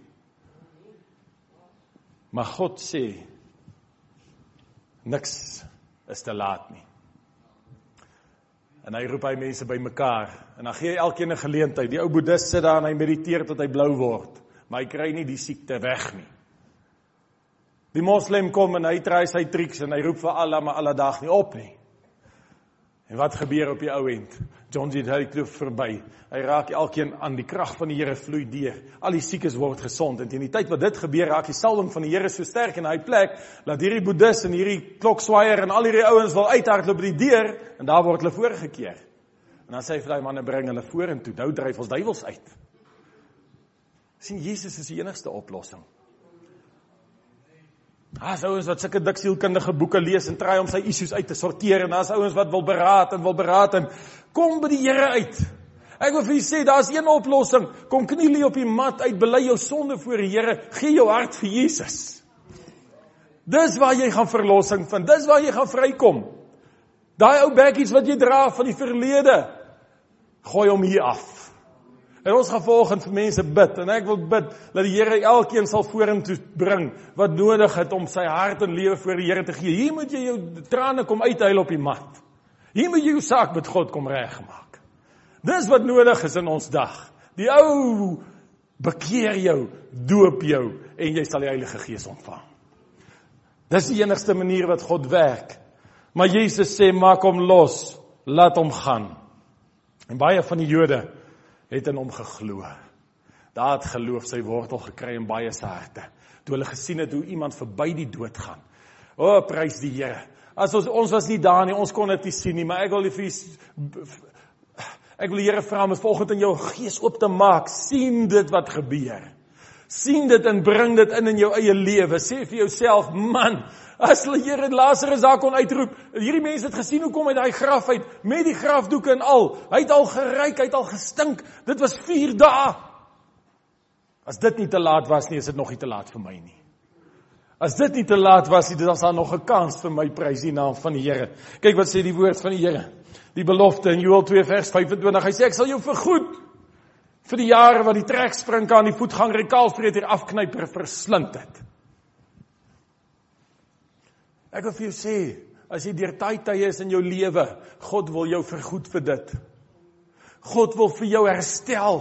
Maar God sê niks is te laat nie. En hy roep hy mense bymekaar en dan gee hy elkeen 'n geleentheid. Die ou boeddhis sit daar en hy mediteer tot hy blou word, maar hy kry nie die siekte weg nie. Die moslem kom en hy try sy triks en hy roep vir Allah maar alle dag nie op nie. En wat gebeur op die ou end? John G. Hurry kloof verby. Hy raak elkeen aan die krag van die Here vloei deur. Al die siekes word gesond en teen die tyd wat dit gebeur, raak die salwing van die Here so sterk in hy plek dat hierdie boeddhis en hierdie klokswaier en al hierdie ouens wil uithardloop by die deur en daar word hulle voorgekeer. En dan sê hy vir daai manne bring hulle vorentoe. Nou dryf ons duiwels uit. sien Jesus is die enigste oplossing. Daar's ouens wat sulke dik sielkundige boeke lees en try om sy issues uit te sorteer en daar's ouens wat wil beraad en wil beraad en kom by die Here uit. Ek wil vir julle sê daar's een oplossing. Kom kniel jy op die mat uit, bely jou sonde voor die Here, gee jou hart vir Jesus. Dis waar jy gaan verlossing vind. Dis waar jy gaan vrykom. Daai ou bekkies wat jy dra van die verlede. Gooi hom hier af. En ons gaan volgens vir mense bid en ek wil bid dat die Here elkeen sal vorentoe bring wat nodig het om sy hart en lewe voor die Here te gee. Hier moet jy jou trane kom uithuil op die mat. Hier moet jy jou saak met God kom regmaak. Dis wat nodig is in ons dag. Die ou bekeer jou, doop jou en jy sal die Heilige Gees ontvang. Dis die enigste manier wat God werk. Maar Jesus sê maak hom los, laat hom gaan. En baie van die Jode het in hom geglo. Daar het geloof sy wortel gekry in baie se harte. Toe hulle gesien het hoe iemand verby die dood gaan. O, prys die Here. As ons ons was nie daar nie, ons kon dit nie sien nie, maar ek wil vir ek wil die Here vra om volgens in jou gees oop te maak, sien dit wat gebeur. Sien dit en bring dit in in jou eie lewe. Sê vir jouself, man, As hulle Here Lazarus daar kon uitroep, hierdie mense het gesien hoe kom hy daai graf uit met die grafdoeke en al. Hy het al geryk, hy het al gestink. Dit was 4 dae. As dit nie te laat was nie, is dit nog nie te laat vir my nie. As dit nie te laat was nie, dan is daar nog 'n kans vir my prys die naam van die Here. Kyk wat sê die woord van die Here. Die belofte in Joël 2 vers 25. Hy sê ek sal jou vergoed vir die jare wat die trekspring aan die voetganger en kaalvreter afknyper verslind het. Ek wil vir jou sê, as jy deur tyd tye is in jou lewe, God wil jou vergoed vir dit. God wil vir jou herstel.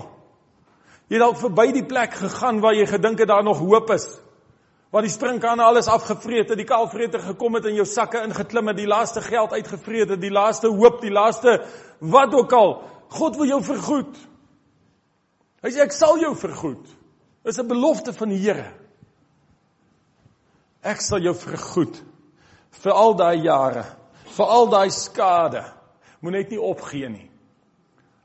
Jy dalk verby die plek gegaan waar jy gedink het daar nog hoop is. Waar die sprinkane alles afgevreet het, die kaalvreter gekom het in jou sakke ingeklim het, die laaste geld uitgevreet het, die laaste hoop, die laaste wat ook al. God wil jou vergoed. Hy sê ek sal jou vergoed. Dis 'n belofte van die Here. Ek sal jou vergoed vir al daai jare, vir al daai skade. Moet net nie opgee nie.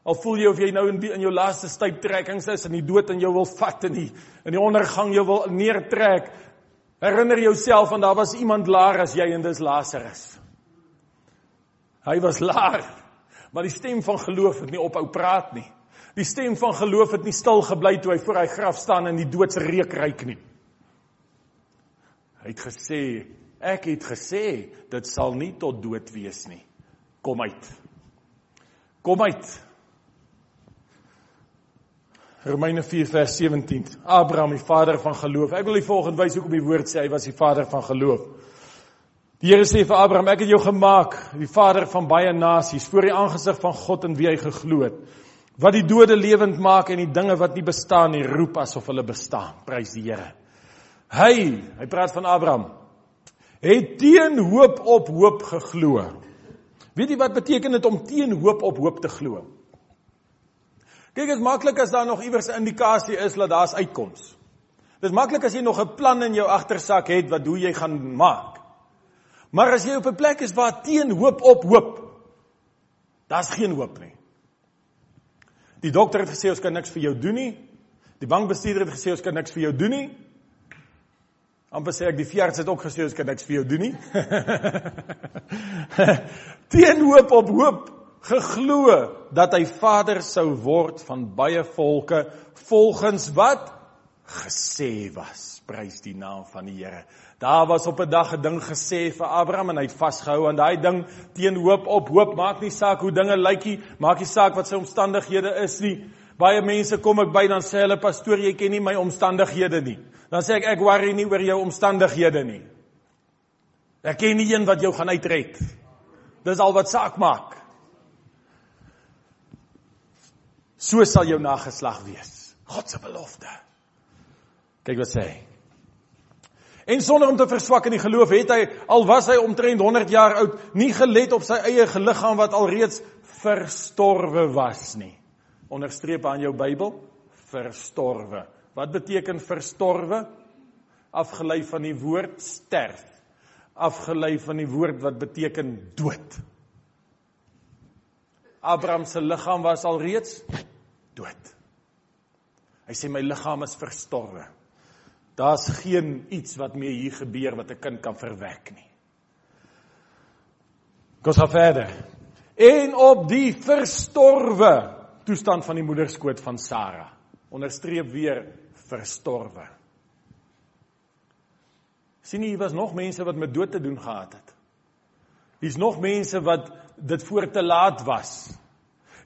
Al voel jy of jy nou in die, in jou laaste stuiptrekkings is en die dood in jou wil vat en die in die ondergang jou wil neertrek. Herinner jouself aan daar was iemand laer as jy en dis Lazarus. Hy was laer, maar die stem van geloof het nie ophou praat nie. Die stem van geloof het nie stil gebly toe hy voor hy graf staan en die doodse reuk ryk nie. Hy het gesê Ek het gesê dit sal nie tot dood wees nie. Kom uit. Kom uit. Romeine 4 vers 17. Abraham, die vader van geloof. Ek wil u volgende wys hoekom die woord sê hy was die vader van geloof. Die Here sê vir Abraham, ek het jou gemaak, die vader van baie nasies, voor die aangesig van God en wie hy geglo het. Wat die dode lewend maak en die dinge wat nie bestaan nie roep asof hulle bestaan. Prys die Here. Hy, hy praat van Abraham, het teen hoop op hoop geglo. Weet jy wat beteken dit om teen hoop op hoop te glo? Kyk, dit is maklik as daar nog iewers 'n indikasie is dat daar's uitkoms. Dit is maklik as jy nog 'n plan in jou agtersak het wat hoe jy gaan maak. Maar as jy op 'n plek is waar teen hoop op hoop, daar's geen hoop nie. Die dokter het gesê ons kan niks vir jou doen nie. Die bankbestuurder het gesê ons kan niks vir jou doen nie. amper sê ek die veearts het ook gesê ons kan niks vir jou doen nie. Teen hoop op hoop geglo dat hy vader sou word van baie volke volgens wat gesê was. Prys die naam van die Here. Daar was op 'n dag 'n ding gesê vir Abraham en hy het vasgehou aan daai ding teen hoop op hoop. Maak nie saak hoe dinge lykie, maak nie saak wat sy omstandighede is nie. Baie mense kom ek by dan sê hulle pastoor jy ken nie my omstandighede nie. Dan sê ek ek worry nie oor jou omstandighede nie. Ek ken nie een wat jou gaan uitred. Dis al wat saak maak. So sal jou nageslag wees. God se belofte. Kyk wat sê hy. En sonder om te verswak in die geloof het hy al was hy omtrent 100 jaar oud, nie gelet op sy eie liggaam wat alreeds verstorwe was nie. Onderstreep aan jou Bybel, verstorwe. Wat beteken verstorwe? Afgelei van die woord sterf. Afgelei van die woord wat beteken dood. Abraham se liggaam was al reeds dood. Hy sê my liggaam is verstorwe. Daar's geen iets wat mee hier gebeur wat 'n kind kan verwek nie. Kom ons verder. En op die verstorwe toestand van die moederskoot van Sara. Onderstreep weer verstorwe. sien jy, hier was nog mense wat met dood te doen gehad het. Hier's nog mense wat dit voor te laat was.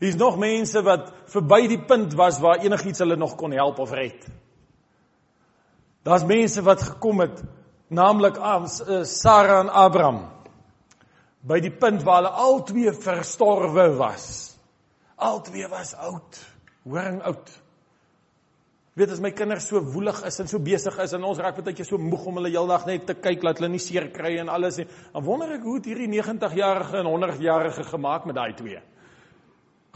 Hier's nog mense wat verby die punt was waar enigiets hulle nog kon help of red. Daar's mense wat gekom het, naamlik eh, Sara en Abraham, by die punt waar hulle albei verstorwe was. Albei was oud, horing oud. Weet as my kinders so woelig is en so besig is en ons raak baie keer so moeg om hulle heeldag net te kyk laat hulle nie seer kry en alles nie. Dan wonder ek hoe het hierdie 90-jarige en 100-jarige gemaak met daai twee.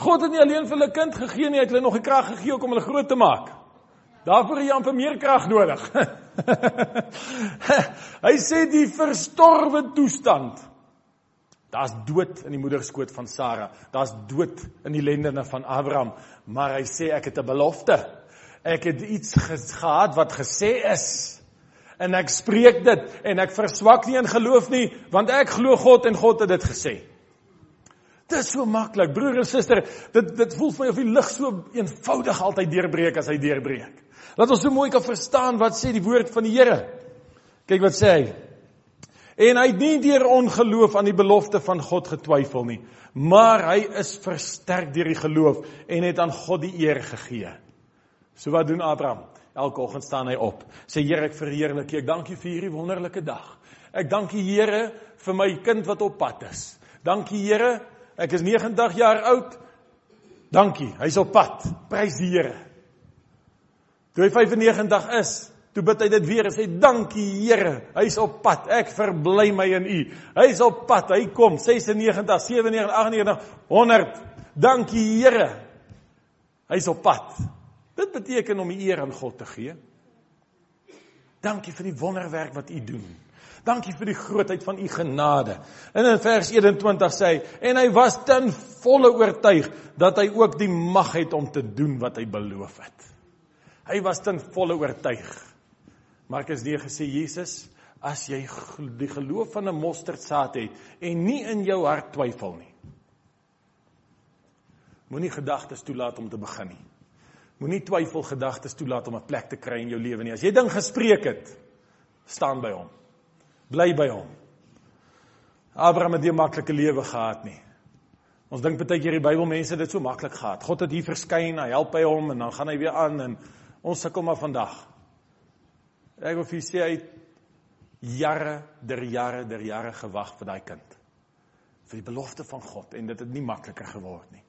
God het nie alleen vir hulle kind gegee nie, hy het hulle nog die krag gegee om hulle groot te maak. Daarvoor het jy amper meer krag nodig. hy sê die verstorwe toestand. Daar's dood in die moederskoot van Sara. Daar's dood in die lendene van Abraham, maar hy sê ek het 'n belofte. Ek het iets gehad wat gesê is en ek spreek dit en ek verswak nie in geloof nie want ek glo God en God het dit gesê. Dit is so maklik, broer en suster, dit dit voel vir my of die lig so eenvoudig altyd deurbreek as hy deurbreek. Laat ons so mooi kan verstaan wat sê die woord van die Here. Kyk wat sê hy. En hy het nie deur ongeloof aan die belofte van God getwyfel nie, maar hy is versterk deur die geloof en het aan God die eer gegee. So wat doen Abraham? Elke oggend staan hy op. Sê Here, ek verheerlik U. Ek dank U vir hierdie wonderlike dag. Ek dank U Here vir my kind wat op pad is. Dankie Here, ek is 90 jaar oud. Dankie, hy's op pad. Prys die Here. Toe hy 95 is, toe bid hy dit weer en sê dankie Here, hy's op pad. Ek verbly my in U. Hy's op pad. Hy kom 96, 97, 98, 100. Dankie Here. Hy's op pad. Dit beteken om die eer aan God te gee. Dankie vir die wonderwerk wat U doen. Dankie vir die grootheid van U genade. En in vers 21 sê hy en hy was ten volle oortuig dat hy ook die mag het om te doen wat hy beloof het. Hy was ten volle oortuig. Markus 9 gesê Jesus, as jy die geloof van 'n mosterdsaad het en nie in jou hart twyfel nie. Moenie gedagtes toelaat om te begin nie. Moenie twyfel gedagtes toelaat om 'n plek te kry in jou lewe nie. As jy ding gespreek het, staan by hom. Bly by hom. Abraham het nie 'n maklike lewe gehad nie. Ons dink baie keer die Bybelmense het dit so maklik gehad. God het hier verskyn, hy help by hom en dan gaan hy weer aan en ons sukkel maar vandag. Ek wil vir u sê hy jare, der jare, der jare gewag vir daai kind. Vir die belofte van God en dit het nie makliker geword nie.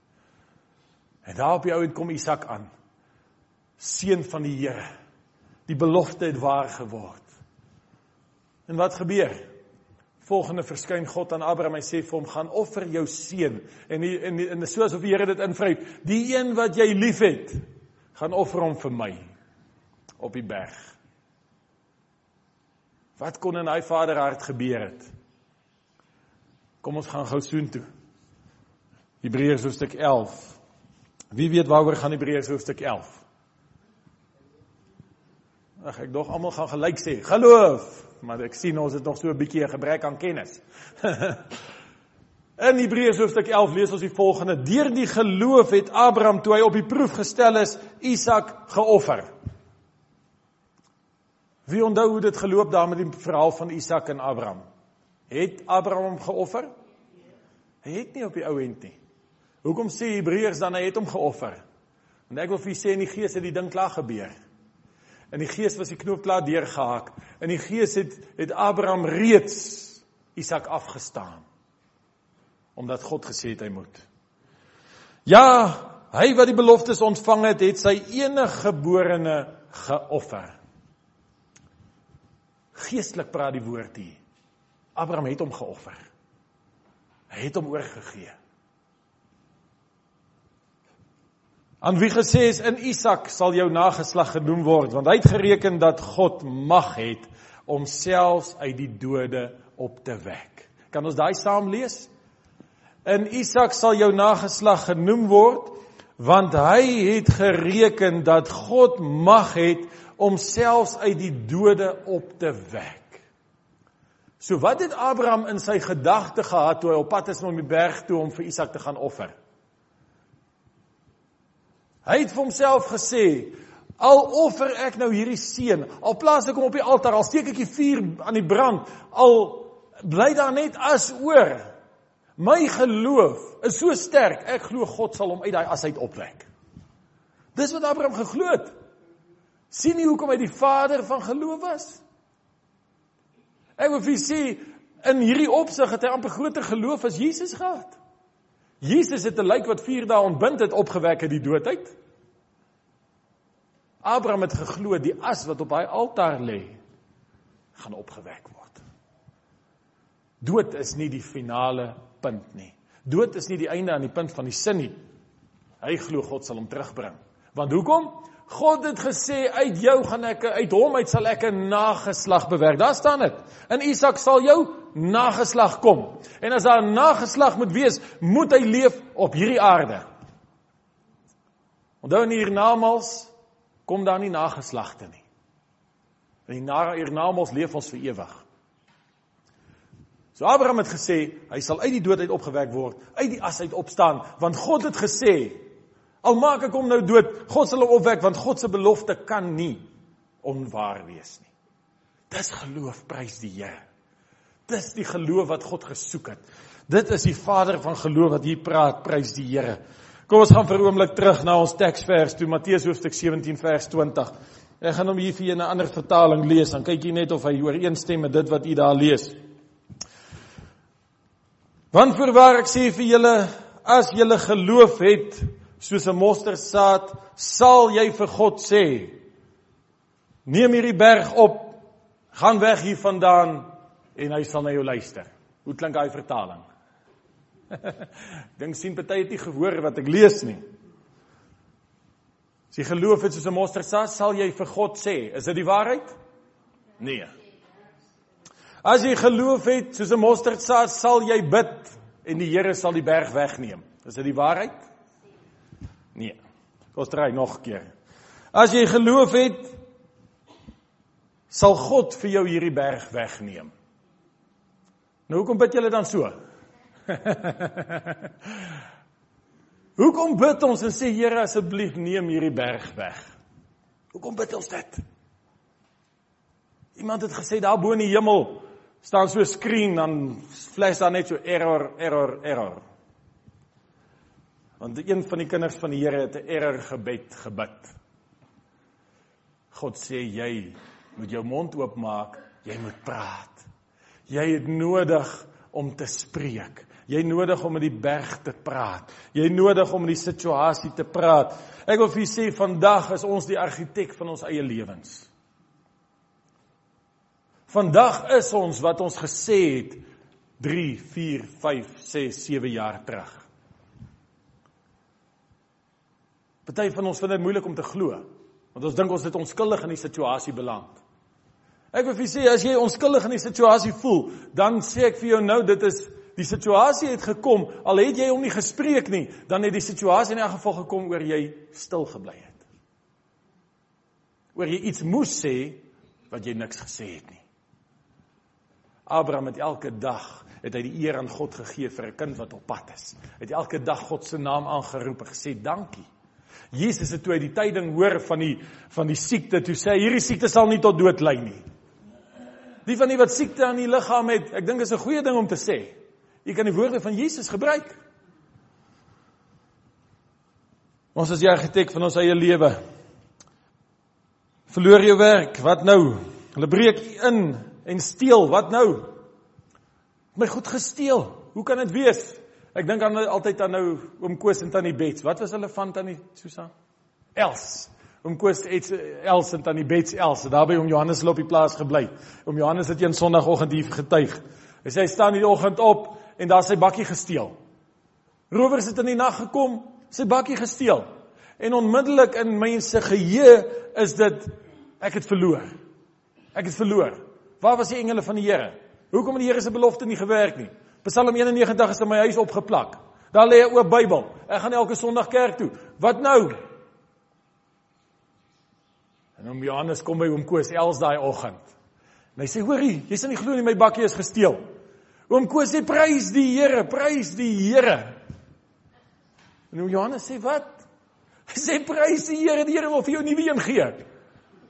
En daar op die ou en kom Isak aan seun van die Here. Die belofte het waar geword. En wat gebeur? Volgende verskyn God aan Abraham en sê vir hom: "Gaan offer jou seun." En die, en die, en soos of die Here dit invryf, die een wat jy liefhet, gaan offer hom vir my op die berg. Wat kon in hy vader hart gebeur het? Kom ons gaan gou soontoe. Hebreërs hoofstuk 11. Wie weet waaroor gaan Hebreërs hoofstuk 11? Ag ek dog almal gaan gelyk sê, geloof, maar ek sien ons het nog so 'n bietjie 'n gebrek aan kennis. In Hebreërs hoofstuk 11 lees ons die volgende: Deur die geloof het Abraham toe hy op die proef gestel is, Isak geoffer. Wie onthou hoe dit geloop daar met die verhaal van Isak en Abraham? Het Abraham hom geoffer? Hy het nie op die ou end nie. Hoekom sê Hebreërs dan hy het hom geoffer? Want ek wil vir julle sê in die gees het die ding klaar gebeur. In die gees was die knoop klaar deurgehak. In die gees het het Abraham reeds Isak afgestaan. Omdat God gesê het hy moet. Ja, hy wat die beloftes ontvang het, het sy enige geborene geoffer. Geestelik praat die woord hier. Abraham het hom geoffer. Hy het hom oorgegee. Aan wie gesê is in Isak sal jou nageslag genoem word want hy het gereken dat God mag het om selfs uit die dode op te wek. Kan ons daai saam lees? In Isak sal jou nageslag genoem word want hy het gereken dat God mag het om selfs uit die dode op te wek. So wat het Abraham in sy gedagte gehad toe hy op pad is om die berg toe om vir Isak te gaan offer? Hy het vir homself gesê: "Al offer ek nou hierdie seun, al plaas ek hom op die altaar, al steek ek die vuur aan die brand, al bly daar net as oor, My geloof is so sterk, ek glo God sal hom uit daai as uit opwek. Dis wat Abraham geglo het. sien nie hoekom hy die vader van geloof was? Ek wil vir sê in hierdie opsig het hy amper groter geloof as Jesus gehad. Jesus het 'n lijk wat 4 dae ontbind het opgewek uit die dood uit. Abraham het geglo die as wat op daai altaar lê gaan opgewek word. Dood is nie die finale punt nie. Dood is nie die einde aan die punt van die sin nie. Hy glo God sal hom terugbring. Want hoekom? God het gesê uit jou gaan ek uit hom uit sal ek 'n nageslag bewerk. Daar staan dit. In Isak sal jou nageslag kom. En as daar 'n nageslag moet wees, moet hy leef op hierdie aarde. Onthou in hiernamaals kom daar nie nageslagte nie. In die hiernamaals leef ons vir ewig. So Abraham het gesê hy sal uit die dood uit opgewek word, uit die as uit opstaan, want God het gesê Al maak ek hom nou dood, God sal hom opwek want God se belofte kan nie onwaar wees nie. Dis geloof, prys die Here. Dis die geloof wat God gesoek het. Dit is die Vader van geloof wat hier praat, prys die Here. Kom ons gaan vir 'n oomblik terug na ons teksvers toe Matteus hoofstuk 17 vers 20. Ek gaan hom hier vir julle in 'n ander vertaling lees, dan kyk jy net of hy ooreenstem met dit wat u daar lees. Want voorwaar ek sê vir julle, as julle geloof het soos 'n mosterdsaad, sal jy vir God sê: Neem hierdie berg op, gaan weg hier vandaan en hy sal na jou luister. Hoe klink daai vertaling? Dink sien party het nie gehoor wat ek lees nie. As jy geloof het soos 'n mosterdsaad, sal jy vir God sê, is dit die waarheid? Nee. As jy geloof het soos 'n mosterdsaad, sal jy bid en die Here sal die berg wegneem. Is dit die waarheid? Nee. Kom try nog 'n keer. As jy geloof het, sal God vir jou hierdie berg wegneem. Nou hoekom bid julle dan so? hoekom bid ons en sê Here asseblief neem hierdie berg weg? Hoekom bid ons dit? Iemand het gesê daar bo in die hemel staan so 'n skerm dan flash daar net so error error error. Want een van die kinders van die Here het 'n error gebed gebid. God sê jy moet jou mond oopmaak, jy moet praat. Jy het nodig om te spreek. Jy nodig om met die berg te praat. Jy nodig om met die situasie te praat. Ek wil vir julle sê vandag is ons die argitek van ons eie lewens. Vandag is ons wat ons gesê het 3, 4, 5, 6, 7 jaar terug. Party van ons vind dit moeilik om te glo, want ons dink ons het onskuldig in die situasie beland. Ek wil vir sê as jy onskuldig in die situasie voel, dan sê ek vir jou nou dit is die situasie het gekom, al het jy hom nie gespreek nie, dan het die situasie in elk geval gekom oor jy stil gebly het. Oor jy iets moes sê wat jy niks gesê het nie. Abraham het elke dag het hy die eer aan God gegee vir 'n kind wat op pad is. Het elke dag God se naam aangeroep en gesê dankie. Jesus het toe hy die tyding hoor van die van die siekte, toe sê hy hierdie siekte sal nie tot dood lei nie. Die van die wat siekte aan die liggaam het, ek dink is 'n goeie ding om te sê. Jy kan die woorde van Jesus gebruik. Ons is die argitek van ons eie lewe. Verloor jou werk, wat nou? Hulle breek in en steel, wat nou? My goed gesteel. Hoe kan dit wees? Ek dink aan altyd aan nou oom Koos en tannie Bets. Wat was hulle van tannie Susan? Els. Oom Koos het Els en tannie Bets Els. Daar by oom Johannes hulle op die plaas gebly. Oom Johannes het een Sondagoggend hier getuig. Hy sê hy staan in die oggend op en daar sy bakkie gesteel. Rowers het in die nag gekom, sy bakkie gesteel. En onmiddellik in mense geheue is dit ek het verloor. Ek het verloor. Waar was die engele van die Here? Hoekom het die Here se belofte nie gewerk nie? Psalm 91 is in my huis opgeplak. Daar lê 'n oop Bybel. Ek gaan elke Sondag kerk toe. Wat nou? En oom Johannes kom by oom Koos els daai oggend. En hy sê: "Hoorie, jy sien nie glo nie my bakkie is gesteel." Oom Koos sê: "Prys die Here, prys die Here." En oom Johannes sê: "Wat?" Hy sê: "Prys die Here, die Here wil vir jou 'n nuwe een gee."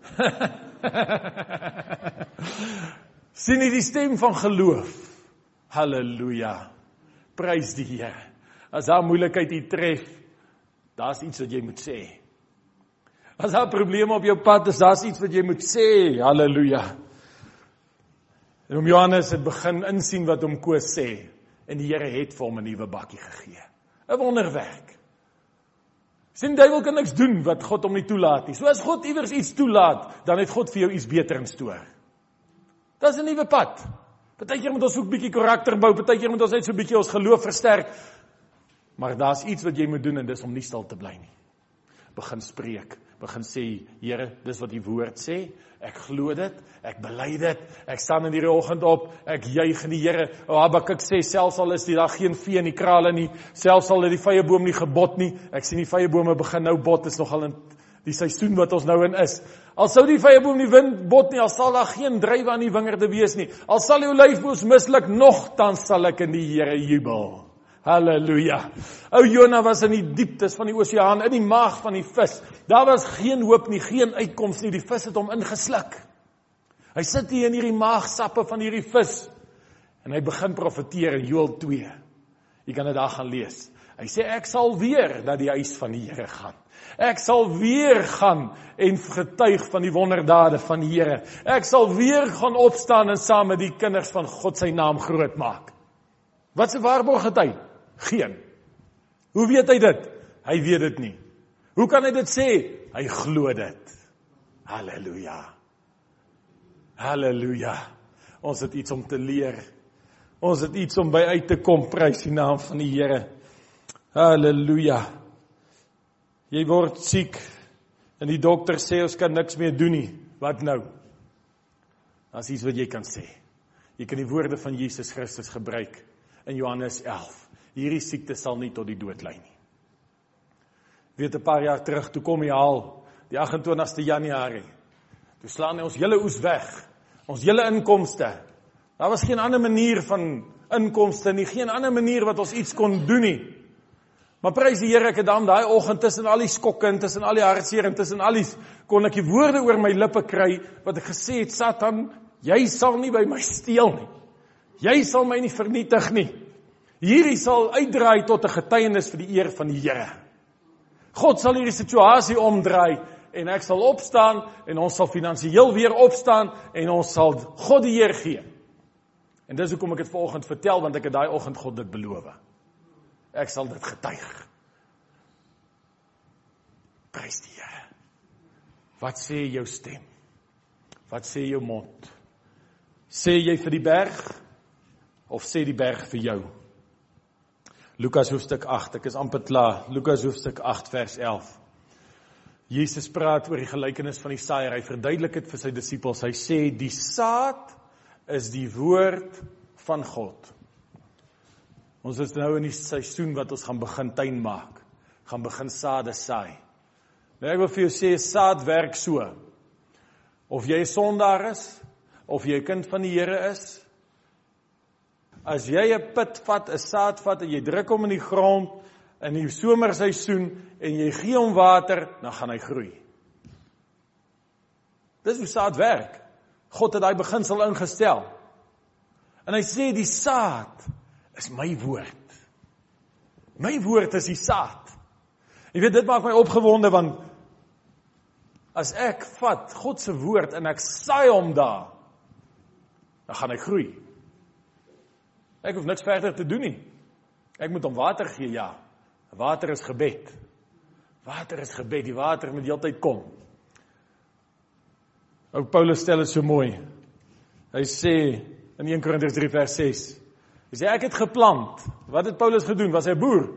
sien jy die stem van geloof? Halleluja. Prys die Here. As daar moeilikheid u tref, daar's iets wat jy moet sê. As daar probleme op jou pad is, daar's iets wat jy moet sê. Halleluja. En om Johannes het begin insien wat hom Koos sê en die Here het vir hom 'n nuwe bakkie gegee. 'n Wonderwerk. Sien duiwel kan niks doen wat God hom nie toelaat nie. So as God iewers iets toelaat, dan het God vir jou iets beter in stoor. Dis 'n nuwe pad. Partykeer moet ons ook bietjie karakter bou, partykeer moet ons net so bietjie ons geloof versterk. Maar daar's iets wat jy moet doen en dis om nie stil te bly nie. Begin spreek, begin sê, Here, dis wat u woord sê. Ek glo dit, ek bely dit. Ek staan in hierdie oggend op, ek juig in die Here. O Habakuk sê selfs al is dag geen vee in die krale nie, selfs al het die vrye boom nie gebot nie. Ek sien die vrye bome begin nou bot, is nogal in die seisoen wat ons nou in is. Al sou die vrye boom nie wind bot nie, al sal daar geen drywe aan die wingerde wees nie. Al sal die olyfboom misluk, nogtans sal ek in die Here jubel. Halleluja. Ou Jona was in die dieptes van die oseaan, in die maag van die vis. Daar was geen hoop nie, geen uitkoms nie. Die vis het hom ingesluk. Hy sit hier in hierdie maagsappe van hierdie vis en hy begin profeteer in Joël 2. Jy kan dit daar gaan lees. Hy sê ek sal weer na die huis van die Here gaan. Ek sal weer gaan en getuig van die wonderdade van die Here. Ek sal weer gaan opstaan en saam met die kinders van God sy naam groot maak. Wat 'n waarborg het hy? Geen. Hoe weet hy dit? Hy weet dit nie. Hoe kan hy dit sê? Hy glo dit. Halleluja. Halleluja. Ons het iets om te leer. Ons het iets om by uit te kom prys die naam van die Here. Halleluja. Jy word siek en die dokter sê ons kan niks meer doen nie. Wat nou? Daar's iets wat jy kan sê. Jy kan die woorde van Jesus Christus gebruik in Johannes 11 hierdie siekte sal nie tot die dood lei nie. Weet 'n paar jaar terug toe kom hy haal die 28ste Januarie. Toe slaan hy ons hele oes weg. Ons hele inkomste. Daar was geen ander manier van inkomste nie, geen ander manier wat ons iets kon doen nie. Maar prys die Here ek het dan daai oggend tussen al die skokke en tussen al die hartseer en tussen al die kon ek die woorde oor my lippe kry wat ek gesê het Satan, jy sal nie by my steel nie. Jy sal my nie vernietig nie. Hierdie sal uitdraai tot 'n getuienis vir die eer van die Here. God sal hierdie situasie omdraai en ek sal opstaan en ons sal finansiëel weer opstaan en ons sal God die eer gee. En dis hoekom ek dit vanoggend vertel want ek het daai oggend God dit beloof. Ek sal dit getuig. Prys die Here. Wat sê jou stem? Wat sê jou mond? Sê jy vir die berg of sê die berg vir jou? Lukas hoofstuk 8, ek is amper klaar. Lukas hoofstuk 8 vers 11. Jesus praat oor die gelykenis van die saaier. Hy verduidelik dit vir sy disippels. Hy sê die saad is die woord van God. Ons is nou in die seisoen wat ons gaan begin tuin maak. Gaan begin sade saai. Nou ek wil vir jou sê saad werk so. Of jy 'n sondaar is of jy 'n kind van die Here is, As jy 'n put vat, 'n saad vat en jy druk hom in die grond in die somerseisoen en jy gee hom water, dan gaan hy groei. Dis hoe saad werk. God het daai beginsel ingestel. En hy sê die saad is my woord. My woord is die saad. Jy weet dit maak my opgewonde want as ek vat God se woord en ek saai hom daar, dan gaan hy groei. Ek hoef niks verder te doen nie. Ek moet hom water gee, ja. Water is gebed. Water is gebed, die water moet heeltyd kom. Ou Paulus stel dit so mooi. Hy sê in 1 Korintiërs 3 vers 6. Hy sê ek het geplant. Wat het Paulus gedoen? Was hy 'n boer?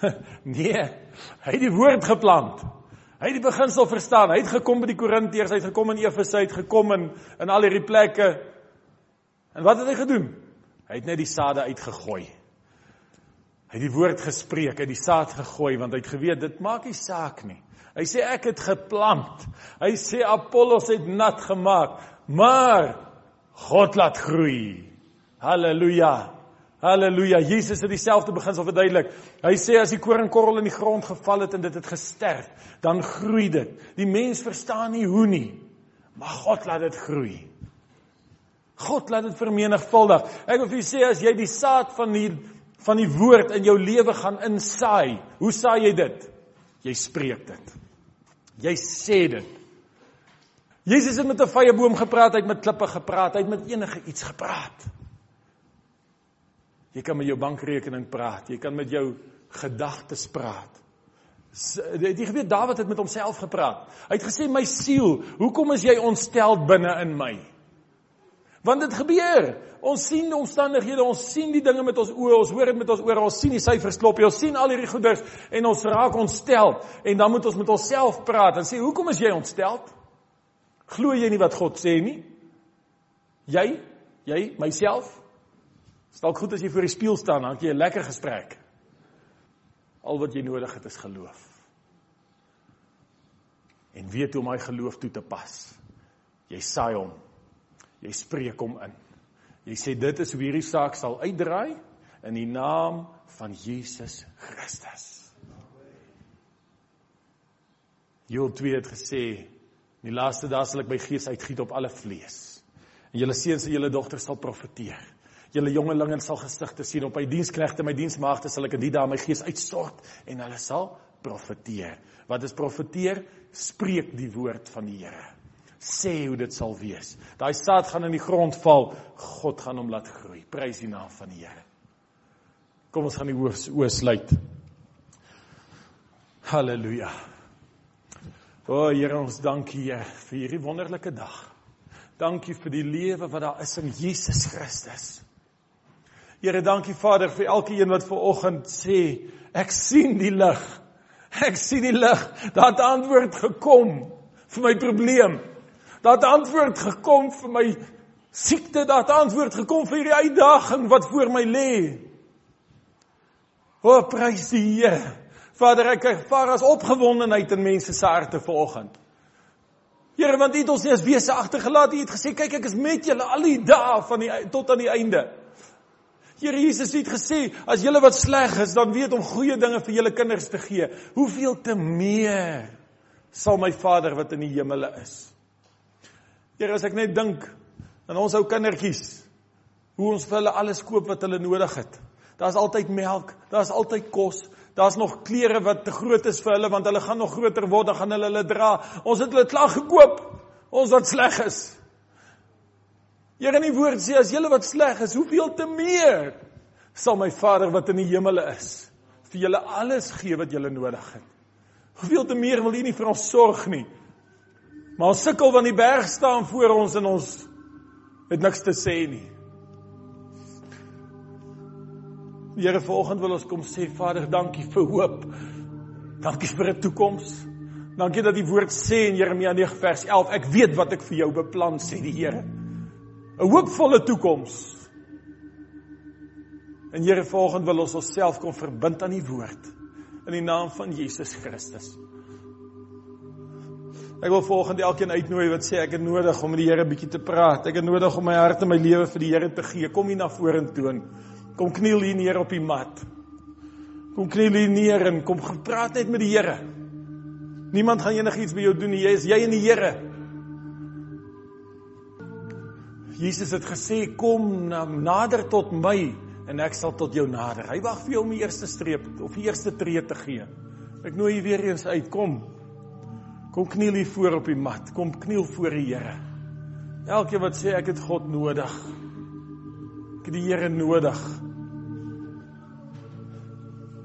nee, hy het die woord geplant. Hy het die beginsel verstaan. Hy het gekom by die Korintiërs, hy het gekom in Efese, hy het gekom in in al hierdie plekke. En wat het hy gedoen? Hy het net die sade uitgegooi. Hy het die woord gespreek, hy het die saad gegooi want hy het geweet dit maak nie saak nie. Hy sê ek het geplant. Hy sê Apollos het nat gemaak, maar God laat groei. Halleluja. Halleluja. Jesus het dieselfde beginsel verduidelik. Hy sê as die koringkorrel in die grond geval het en dit het gesterf, dan groei dit. Die mens verstaan nie hoe nie, maar God laat dit groei. God laat dit vermenigvuldig. Ek wil vir julle sê as jy die saad van die van die woord in jou lewe gaan insaai. Hoe saai jy dit? Jy spreek dit. Jy sê dit. Jesus het met 'n vrye boom gepraat, hy het met klippe gepraat, hy het met enige iets gepraat. Jy kan met jou bankrekening praat, jy kan met jou gedagtes praat. Jy geweet Dawid het met homself gepraat. Hy het gesê my siel, hoekom is jy ontstel binne in my? Want dit gebeur. Ons sien die omstandighede, ons sien die dinge met ons oë, ons hoor dit met ons ore, ons sien die syfers klop, ons sien al hierdie goeders en ons raak ontstel en dan moet ons met onsself praat en sê hoekom is jy ontstel? Glo jy nie wat God sê nie? Jy, jy, myself. Stalk goed as jy voor die spieël staan, dan het jy 'n lekker gesprek. Al wat jy nodig het is geloof. En weet hoe om my geloof toe te pas. Jy saai hom Jy spreek hom in. Jy sê dit is hoe hierdie saak sal uitdraai in die naam van Jesus Christus. Joel 2 het gesê, "In die laaste dae sal ek my gees uitgiet op alle vlees. En julle seuns en julle dogters sal profeteer. Julle jongelinge sal gesigte sien op my diensknegte, my diensmaagde sal ek in die dae my gees uitstort en hulle sal profeteer." Wat is profeteer? Spreek die woord van die Here sê hoe dit sal wees. Daai saad gaan in die grond val, God gaan hom laat groei. Prys die naam van die Here. Kom ons gaan die oë sluit. Halleluja. O Here, ons dankie Heer vir hierdie wonderlike dag. Dankie vir die lewe wat daar is in Jesus Christus. Here, dankie Vader vir elke een wat ver oggend sê, ek sien die lig. Ek sien die lig. Daar het antwoord gekom vir my probleem. Daar het antwoord gekom vir my siekte, daar het antwoord gekom vir hierdie uitdaging wat voor my lê. O, prys die Here. Vader, ek ervaar as opgewondenheid in mense se harte vanoggend. Here, want U het ons nie as wese agtergelaat. U het gesê, kyk, ek is met julle al die dae van die tot aan die einde. Here Jesus het gesê, as julle wat sleg is, dan weet om goeie dinge vir julle kinders te gee. Hoeveel te meer sal my Vader wat in die hemele is Here, as ek net dink aan ons ou kindertjies, hoe ons vir hulle alles koop wat hulle nodig het. Daar's altyd melk, daar's altyd kos, daar's nog klere wat te groot is vir hulle want hulle gaan nog groter word, dan gaan hulle hulle dra. Ons het hulle klaar gekoop. Ons wat sleg is. Here in die woord sê as julle wat sleg is, hoeveel te meer sal my Vader wat in die hemele is vir julle alles gee wat julle nodig het. Hoeveel te meer wil U nie vir ons sorg nie? Maar ons sukkel want die berg staan voor ons en ons het niks te sê nie. Here vanoggend wil ons kom sê Vader, dankie vir hoop. Dankie vir 'n toekoms. Dankie dat die woord sê in Jeremia 9 vers 11, ek weet wat ek vir jou beplan sê die Here. 'n Hoopvolle toekoms. En Here vanoggend wil ons onsself kom verbind aan die woord in die naam van Jesus Christus. Ek wil volgende elkeen uitnooi wat sê ek het nodig om met die Here bietjie te praat. Ek het nodig om my hart en my lewe vir die Here te gee. Kom hier na vorentoe. Kom kniel hier neer op die mat. Kom kniel hier neer en kom gepraat net met die Here. Niemand gaan enigiets by jou doen nie. Jy is jy en die Here. Jesus het gesê kom na, nader tot my en ek sal tot jou nader. Hy wag vir jou om die eerste streep of die eerste tree te gee. Ek nooi jy weer eens uit. Kom. Kom kniel hier voor op die mat. Kom kniel voor die Here. Elkeen wat sê ek het God nodig. Ek het die Here nodig.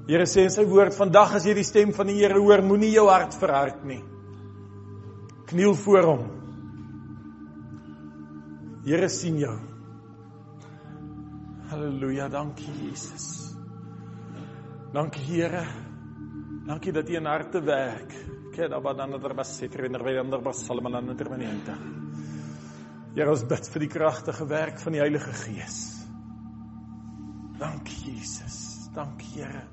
Here sê in sy woord vandag as jy die stem van die Here hoor, moenie jou hart verhard nie. Kniel voor hom. Here sien jou. Halleluja, dankie Jesus. Dankie Here. Dankie dat U in harte werk che da banana der bassi trainer by ander basalman aan intervenente. Here ons bid vir die kragtige werk van die Heilige Gees. Dankie Jesus. Dankie Here.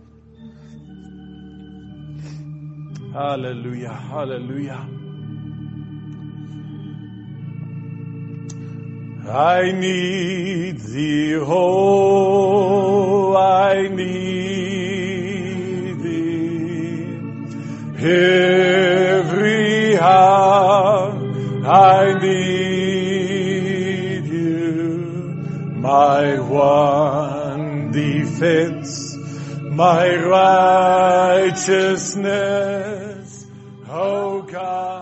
Halleluja. Halleluja. I need thee, oh, I need thee. Every hour I need you, my one defense. my righteousness, oh God.